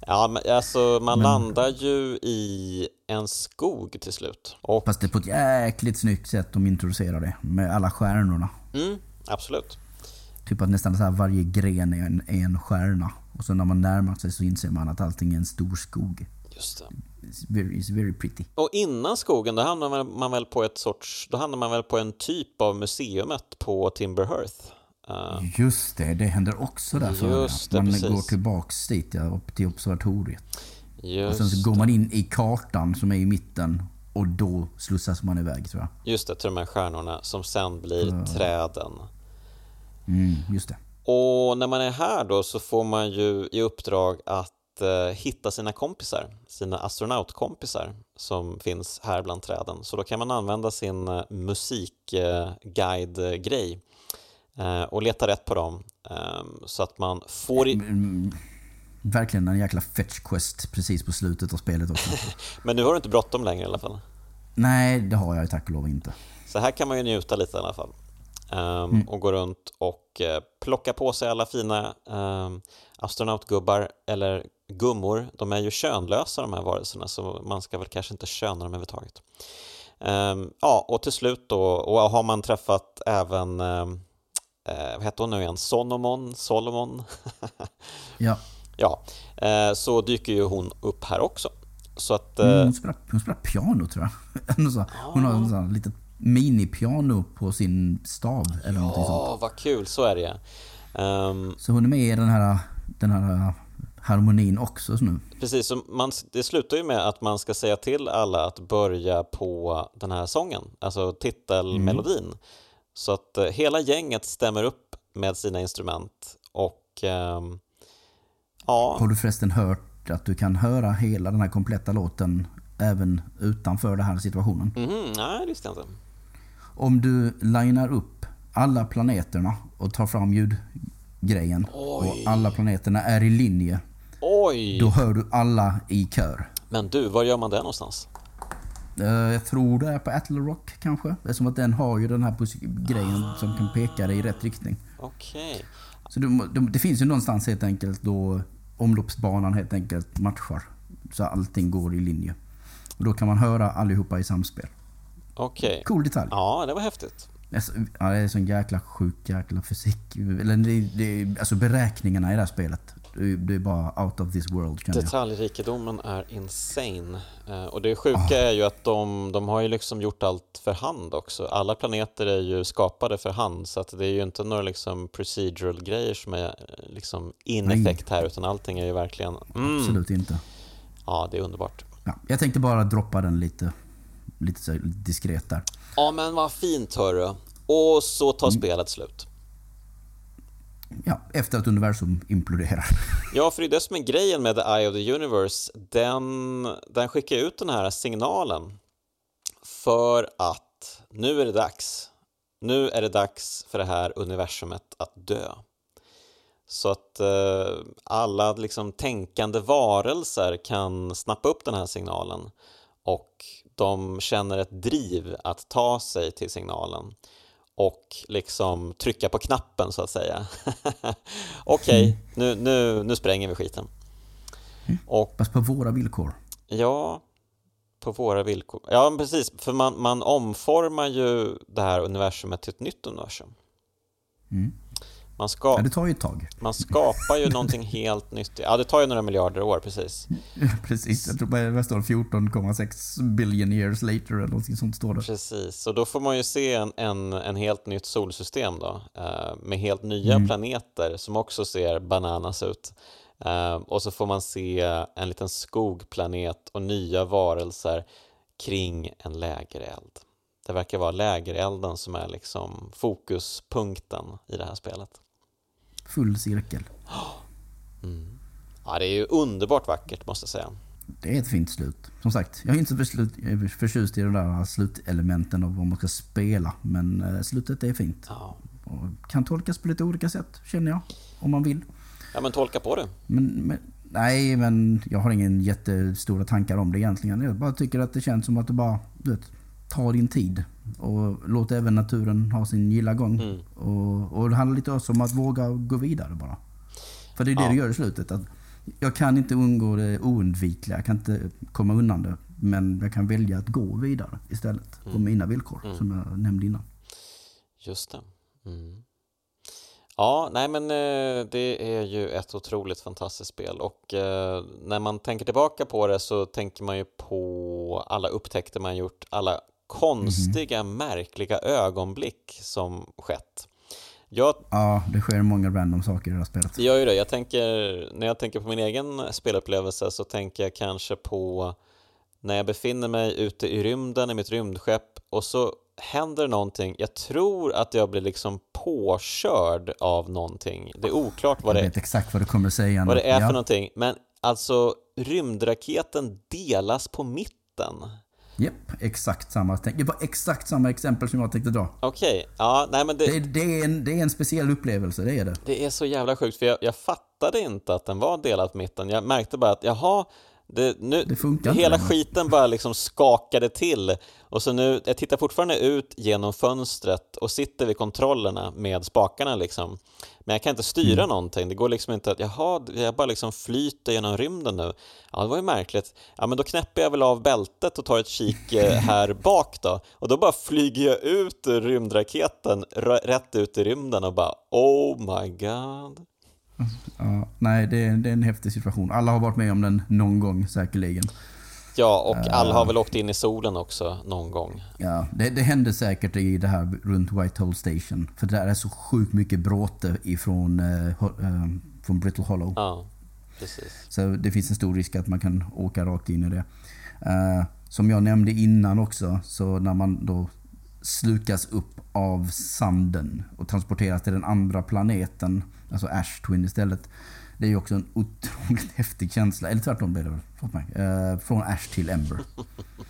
Ja, men alltså man Men- landar ju i en skog till slut. Och, fast det är på ett jäkligt snyggt sätt de introducerar det. Med alla stjärnorna. mm, absolut. Typ att nästan så här varje gren är en, är en stjärna. Och så när man närmar sig så inser man att allting är en stor skog. Just det. It's very, it's very pretty. Och innan skogen, då hamnar man- väl på ett sorts, då hamnar man väl på en typ av museumet på Timberhearth. Eh, Just det, det händer också där för Just Man precis. går tillbaks dit, ja, upp till observatoriet. Och just, sen så går man in i kartan som är i mitten och då slussas man iväg tror jag. just det, till de här stjärnorna som sen blir träden. Mm, just det. Och när man är här då så får man ju i uppdrag att eh, hitta sina kompisar, sina astronautkompisar som finns här bland träden. Så då kan man använda sin eh, musikguide-grej eh, och leta rätt på dem eh, så att man får i... Mm, verkligen en jäkla fetch quest precis på slutet av spelet också. Men nu har du inte bråttom längre i alla fall. Nej, det har jag tack och lov inte. Så här kan man ju njuta lite i alla fall. Ehm, Och gå runt och eh, plocka på sig alla fina ehm, astronautgubbar eller gummor. De är ju könlösa de här varelserna så man ska väl kanske inte köna dem överhuvudtaget. Ehm, ja, och till slut då, och har man träffat även eh, vad heter hon nu igen? Sonomon? Solomon? Ja, ja, eh, så dyker ju hon upp här också. Så att... mm, hon, spelar, hon spelar piano tror jag. Så- Hon har här litet minipiano på sin stav eller någonting sånt. Åh, vad kul, så är det Ehm, Så hon är med i den här, den här harmonin också nu. Precis, så man, det slutar ju med att man ska säga till alla att börja på den här sången, alltså titelmelodin. Så att eh, hela gänget stämmer upp med sina instrument och ehm, ja, Har du förresten hört att du kan höra hela den här kompletta låten även utanför den här situationen? mhm, nej det visste jag inte. Om du linar upp alla planeterna och tar fram ljudgrejen och alla planeterna är i linje, Oj! då hör du alla i kör. Men du, var gör man det någonstans? Eh, Jag tror det är på Attle Rock kanske. Det är som att den har ju den här grejen som kan peka dig i rätt riktning. Okej. Så du, må- det, det finns ju någonstans helt enkelt då omloppsbanan helt enkelt matchar. Så allting går i linje. Och då kan man höra allihopa i samspel. Okej. Cool detalj. Ja, det var häftigt. Det är så- Ja, det är sån jäkla sjuk jäkla fysik. Eller det, det, alltså beräkningarna i det här spelet. Det är, bara out of this world jag. Detaljrikedomen är insane. Eh, Och det sjuka är ju att de, de har ju liksom gjort allt för hand också. Alla planeter är ju skapade för hand så att det är ju inte några liksom procedural grejer som är eh, liksom in effekt här utan allting är ju verkligen... Mm, Absolut inte. ja, det är underbart. Ja, jag tänkte bara droppa den lite, lite så diskret där. Ja, men vad fint hörru. Och så tar spelet slut. ja, efter att universum imploderar. Ja, för det är det som är grejen med The Eye of the Universe. Den, den skickar ut den här signalen för att nu är det dags. Nu är det dags för det här universumet att dö. Så att eh, alla liksom tänkande varelser kan snappa upp den här signalen och de känner ett driv att ta sig till signalen och liksom trycka på knappen så att säga. Okej, okay, nu, nu, nu spränger vi skiten. Och, Fast på våra villkor. Ja, på våra villkor. Ja, precis, för man, man omformar ju det här universumet till ett nytt universum. Mm. Man ska, ja, det tar ju ett tag. Man skapar ju någonting helt nytt. Ja, det tar ju några miljarder år, precis. precis, jag tror det står 14,6 billion years later eller någonting sånt står det. Precis, och då får man ju se en, en, en helt nytt solsystem då, eh, med helt nya mm. planeter som också ser bananas ut. Eh, och så får man se en liten skogplanet och nya varelser kring en lägereld. Det verkar vara lägerelden som är liksom fokuspunkten i det här spelet. Full cirkel. Mm. Ja, det är ju underbart vackert måste jag säga. Det är ett fint slut. Som sagt, jag är inte så förtjust i de där slutelementen av vad man ska spela. Men eh, slutet är fint. Ja. Och kan tolkas på lite olika sätt, känner jag. Om man vill. Ja, men tolka på det. Men, men, nej, men jag har ingen jättestora tankar om det egentligen. Jag bara tycker att det känns som att det bara, du vet, ta din tid. Och låt även naturen ha sin gilla gång. Mm. Och, och det handlar lite också om att våga gå vidare bara. För det är det ja. du gör i slutet. Att jag kan inte undgå det oundvikliga. Jag kan inte komma undan det. Men jag kan välja att gå vidare istället. Mm. På mina villkor, mm. som jag nämnde innan. Just det. Mm. Ja, nej men eh, det är ju ett otroligt fantastiskt spel och eh, när man tänker tillbaka på det så tänker man ju på alla upptäckter man gjort, alla konstiga, mm. märkliga ögonblick som skett. Jag, ja, det sker många random saker i det här spelet. Det gör ju det. Jag tänker, när jag tänker på min egen spelupplevelse så tänker jag kanske på när jag befinner mig ute i rymden i mitt rymdskepp och så händer någonting. Jag tror att jag blir liksom påkörd av någonting. Det är oklart vad jag det, vet exakt vad du kommer säga. Vad det är ja. för någonting. Men alltså, rymdraketen delas på mitten. Japp, exakt samma. Det var exakt samma exempel som jag tänkte dra. Okej, okay. ja, nej men det... Det, det, är en, det är en speciell upplevelse, det är det. Det är så jävla sjukt, för jag, jag fattade inte att den var delad på mitten. Jag märkte bara att, jaha, det, nu, det funkar hela inte. skiten bara liksom skakade till och så nu, jag tittar fortfarande ut genom fönstret och sitter vid kontrollerna med spakarna liksom. Men jag kan inte styra mm. någonting, det går liksom inte att, jaha, jag bara liksom flyter genom rymden nu. Ja, det var ju märkligt. Ja, men då knäpper jag väl av bältet och tar ett kik eh, här bak då. Och då bara flyger jag ut ur rymdraketen, rätt ut i rymden och bara oh my god. Ja, nej, det är, det är en häftig situation. Alla har varit med om den någon gång säkerligen. Ja, och alla har väl åkt in i solen också någon gång. Ja, det, det hände säkert i det här runt Whitehall Station. För där är så sjukt mycket bråte ifrån uh, uh, från Brittle Hollow. Ja, precis. Så det finns en stor risk att man kan åka rakt in i det. Uh, som jag nämnde innan också, så när man då slukas upp av sanden och transporteras till den andra planeten, alltså Ash Twin istället. Det är ju också en otroligt häftig känsla, eller tvärtom blir det väl, uh, från Ash till Ember.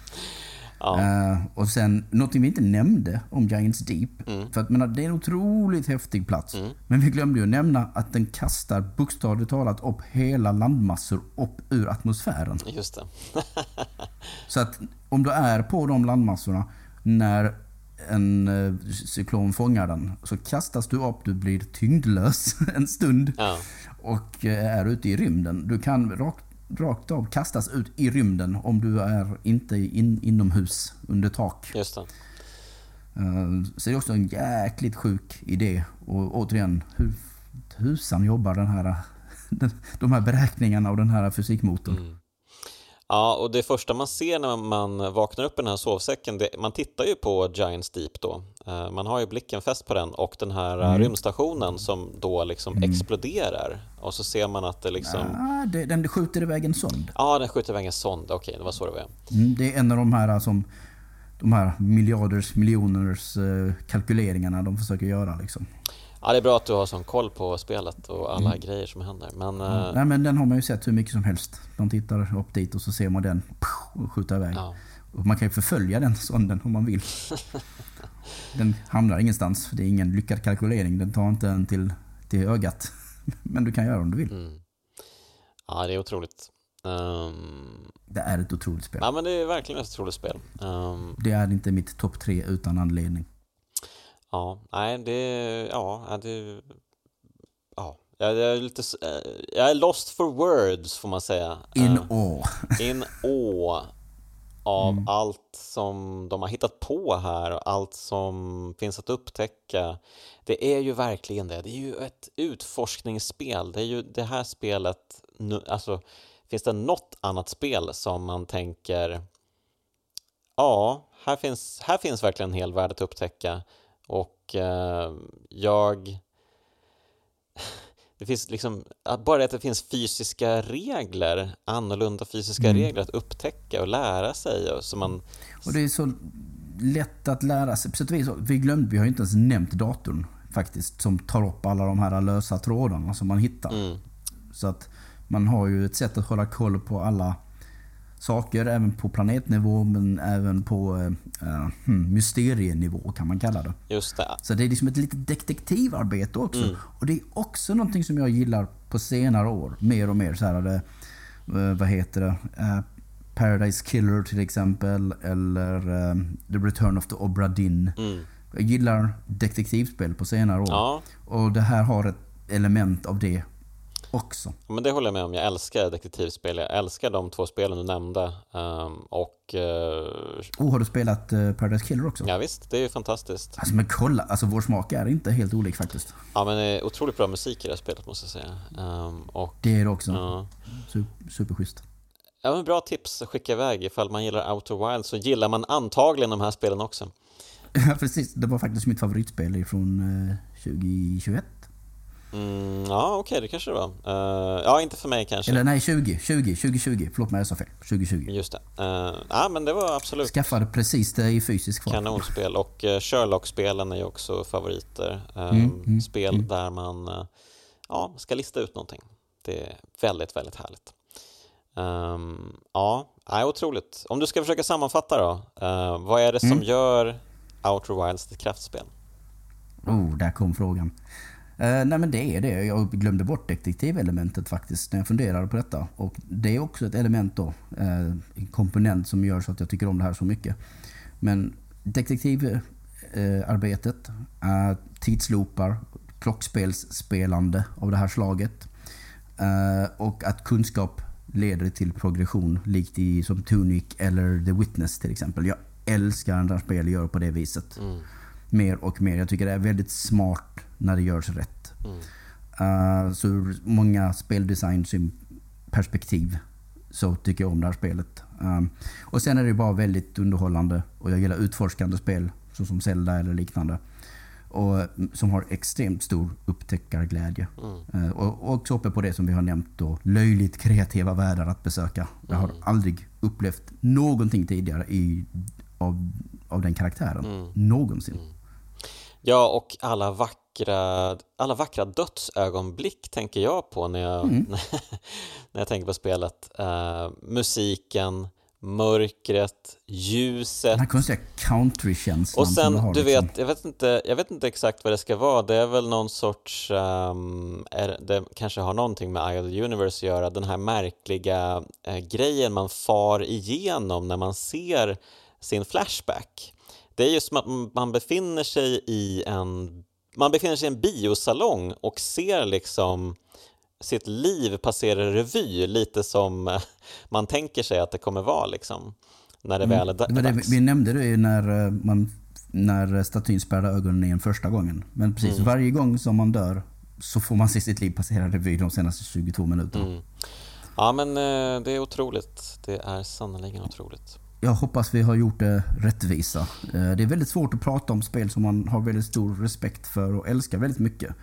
ja. uh, och sen, någonting vi inte nämnde om Giants Deep, mm. för att menar, det är en otroligt häftig plats. Mm. Men vi glömde ju nämna att den kastar bokstavligt talat upp hela landmassor upp ur atmosfären. Just det. Så att om du är på de landmassorna när en eh, cyklon fångar den så kastas du upp, du blir tyngdlös en stund ja. och eh, är ute i rymden. Du kan rakt, rakt av kastas ut i rymden om du är inte in, inomhus under tak. Just det. Eh, så det är också en jäkligt sjuk idé. Och återigen, hur tusan jobbar den här, de här beräkningarna och den här fysikmotorn? Mm. Ja, och det första man ser när man vaknar upp i den här sovsäcken, det, man tittar ju på Giants Deep då. Uh, man har ju blicken fäst på den och den här mm. rymdstationen som då liksom mm. exploderar. Och så ser man att det liksom... Ja, det, den skjuter iväg en sond. Ja, den skjuter iväg en sond. Okej, okay, det var så det var. Mm, det är en av de här som de här miljarders, miljoners kalkyleringarna de försöker göra liksom. Ja, det är bra att du har sån koll på spelet och alla mm. grejer som händer. Men, ja. uh... Nej, men den har man ju sett hur mycket som helst. De tittar upp dit och så ser man den och skjuta iväg. Ja. Och man kan ju förfölja den sonden om man vill. den hamnar ingenstans. Det är ingen lyckad kalkylering. Den tar inte en till, till ögat. Men du kan göra om du vill. Mm. Ja, det är otroligt. Um... Det är ett otroligt spel. Ja, men det är verkligen ett otroligt spel. Um... Det är inte mitt topp tre utan anledning. Ja, nej det... Ja, det... Ja, jag är lite... Jag är lost for words får man säga. In uh, awe. in awe av mm. allt som de har hittat på här och allt som finns att upptäcka. Det är ju verkligen det. Det är ju ett utforskningsspel. Det är ju det här spelet, alltså finns det något annat spel som man tänker ja, här finns, här finns verkligen en hel värld att upptäcka och eh, jag det finns liksom, bara att det finns fysiska regler, annorlunda fysiska mm. regler att upptäcka och lära sig. Och, så man... och det är så lätt att lära sig. På sätt och vis, vi glömde, vi har inte ens nämnt datorn faktiskt, som tar upp alla de här lösa trådarna som man hittar. Mm. Så att man har ju ett sätt att hålla koll på alla saker, även på planetnivå men även på uh, mysterienivå kan man kalla det. Just det. Så det är liksom ett litet detektivarbete också. Mm. Och det är också någonting som jag gillar på senare år, mer och mer. Så här, det, uh, vad heter det? Uh, Paradise Killer till exempel, eller The Return of the Obra Dinn. Mm. Jag gillar detektivspel på senare år. Ja. Och det här har ett element av det också. Men det håller jag med om. Jag älskar detektivspel. Jag älskar de två spelen du nämnde. Um, och... Uh... Oh, har du spelat uh, Paradise Killer också? Ja, visst, det är ju fantastiskt. Alltså men kolla, alltså vår smak är inte helt olik faktiskt. Ja, men det är otroligt bra musik i det här spelet måste jag säga. Um, och, det är det också. Uh... superschysst. Ja, men bra tips att skicka iväg. Ifall man gillar Outer Wild så gillar man antagligen de här spelen också. Ja, precis. Det var faktiskt mitt favoritspel från 2021. Mm, ja, okej, okay, det kanske det var. Uh, ja, inte för mig kanske. Eller nej, 20, 20, 2020. Förlåt mig, jag sa fel. 2020. Just det. Uh, ja, men det var absolut... Skaffade precis det i fysisk form. Kanonspel och uh, Sherlock-spelen är ju också favoriter. Uh, mm, mm, spel där man ja, ska lista ut någonting. Det är väldigt, väldigt härligt. Um, ja, är otroligt. Om du ska försöka sammanfatta då. vad är det som mm. gör Outer Wilds till kraftspel? Oh, där kom frågan. Uh, nej men det är det. Jag glömde bort detektivelementet faktiskt när jag funderade på detta. Och det är också ett element då, uh, en komponent som gör så att jag tycker om det här så mycket. Men detektivarbetet, uh, tidsloopar, klockspelsspelande av det här slaget uh, och att kunskap leder till progression likt i som Tunic eller The Witness till exempel. Jag älskar när spel gör på det viset. Mm. Mer och mer. Jag tycker det är väldigt smart när det görs rätt. Mm. Uh, så ur många speldesign-perspektiv så tycker jag om det här spelet. Um, och sen är det bara väldigt underhållande och jag gillar utforskande spel såsom Zelda eller liknande. Och, som har extremt stor upptäckarglädje. Mm. Uh, och också uppe på det som vi har nämnt då, löjligt kreativa världar att besöka. Jag har mm. aldrig upplevt någonting tidigare i, av, av den karaktären. Mm. Någonsin. Mm. Ja, och alla vackra, alla vackra dödsögonblick tänker jag på när jag, mm. när jag tänker på spelet. Uh, musiken, mörkret, ljuset. Den här konstiga country-känslan Och sen, du, du liksom. vet, jag vet, inte, jag vet inte exakt vad det ska vara. Det är väl någon sorts, um, är, det kanske har någonting med Eye of the Universe att göra. Den här märkliga uh, grejen man far igenom när man ser sin flashback. Det är ju som att man befinner sig i en man befinner sig i en biosalong och ser liksom sitt liv passera revy lite som man tänker sig att det kommer vara liksom när det mm. väl är dags. Det, vi nämnde det ju när, eh, man, när statyn spärrade ögonen igen första gången. Men precis mm. varje gång som man dör så får man se sitt liv passera revy de senaste 22 minuterna. Mm. Ja men eh, det är otroligt. Det är sannerligen otroligt jag hoppas vi har gjort det rättvisa. Eh, det är väldigt svårt att prata om spel som man har väldigt stor respekt för och älskar väldigt mycket.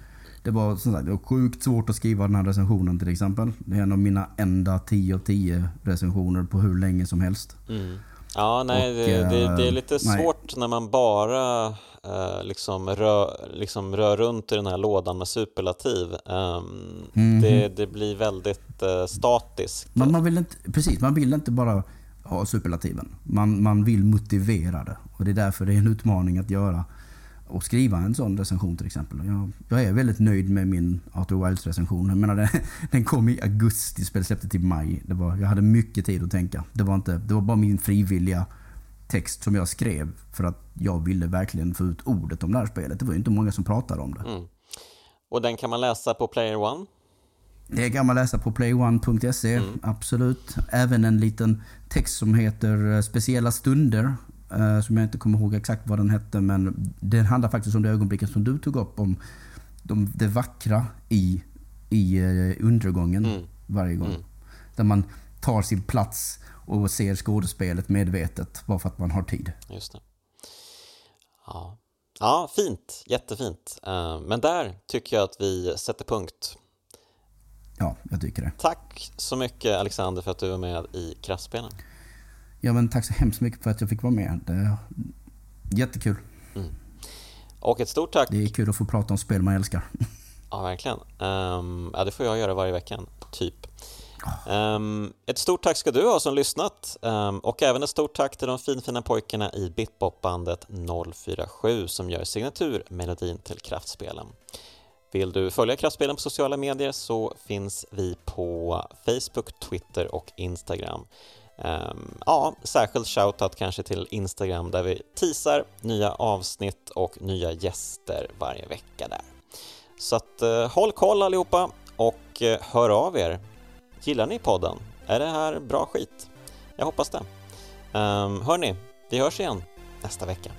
Det var, som sagt, det var sjukt svårt att skriva den här recensionen till exempel. Det är en av mina enda 10 av 10 recensioner på hur länge som helst. Mm. Ja, nej, och, det, det, det, är lite nej. svårt när man bara eh, liksom, rör, liksom rör runt i den här lådan med superlativ. Um, mm. det, det, blir väldigt eh, statiskt. Man, man vill inte, precis, man vill inte bara ha superlativen. Man, man vill motivera det och det är därför det är en utmaning att göra och skriva en sån recension till exempel. Jag, jag är väldigt nöjd med min Arthur Wilds recension. Jag menar, den, den kom i augusti, spelet släpptes i maj. Det var, jag hade mycket tid att tänka. Det var, inte, det var bara min frivilliga text som jag skrev för att jag ville verkligen få ut ordet om det här spelet. Det var ju inte många som pratade om det. Mm. Och den kan man läsa på Player One? Det kan man läsa på playone.se, mm. absolut. Även en liten text som heter eh, Speciella stunder Uh, som jag inte kommer ihåg exakt vad den hette, men den handlar faktiskt om det ögonblicket som du tog upp, om de, det vackra i, i uh, undergången mm. varje gång. Mm. Där man tar sin plats och ser skådespelet medvetet, bara för att man har tid. Just det. Ja, ja fint. Jättefint. Men där tycker jag att vi sätter punkt. Ja, jag tycker det. Tack så mycket Alexander för att du var med i Kraftspelen. Ja, men tack så hemskt mycket för att jag fick vara med. Det är jättekul. Mm. Och ett stort tack. Det är kul att få prata om spel man älskar. Ja, verkligen. Um, ja, det får jag göra varje vecka, typ. Um, ett stort tack ska du ha som lyssnat um, och även ett stort tack till de finfina pojkarna i Bitbop-bandet 047 som gör signaturmelodin till Kraftspelen. Vill du följa Kraftspelen på sociala medier så finns vi på Facebook, Twitter och Instagram. Ehm, ja, särskild shoutout kanske till Instagram där vi teasar nya avsnitt och nya gäster varje vecka där. Så att eh, håll koll allihopa och eh, hör av er. Gillar ni podden? Är det här bra skit? Jag hoppas det. Um, hörni, vi hörs igen nästa vecka.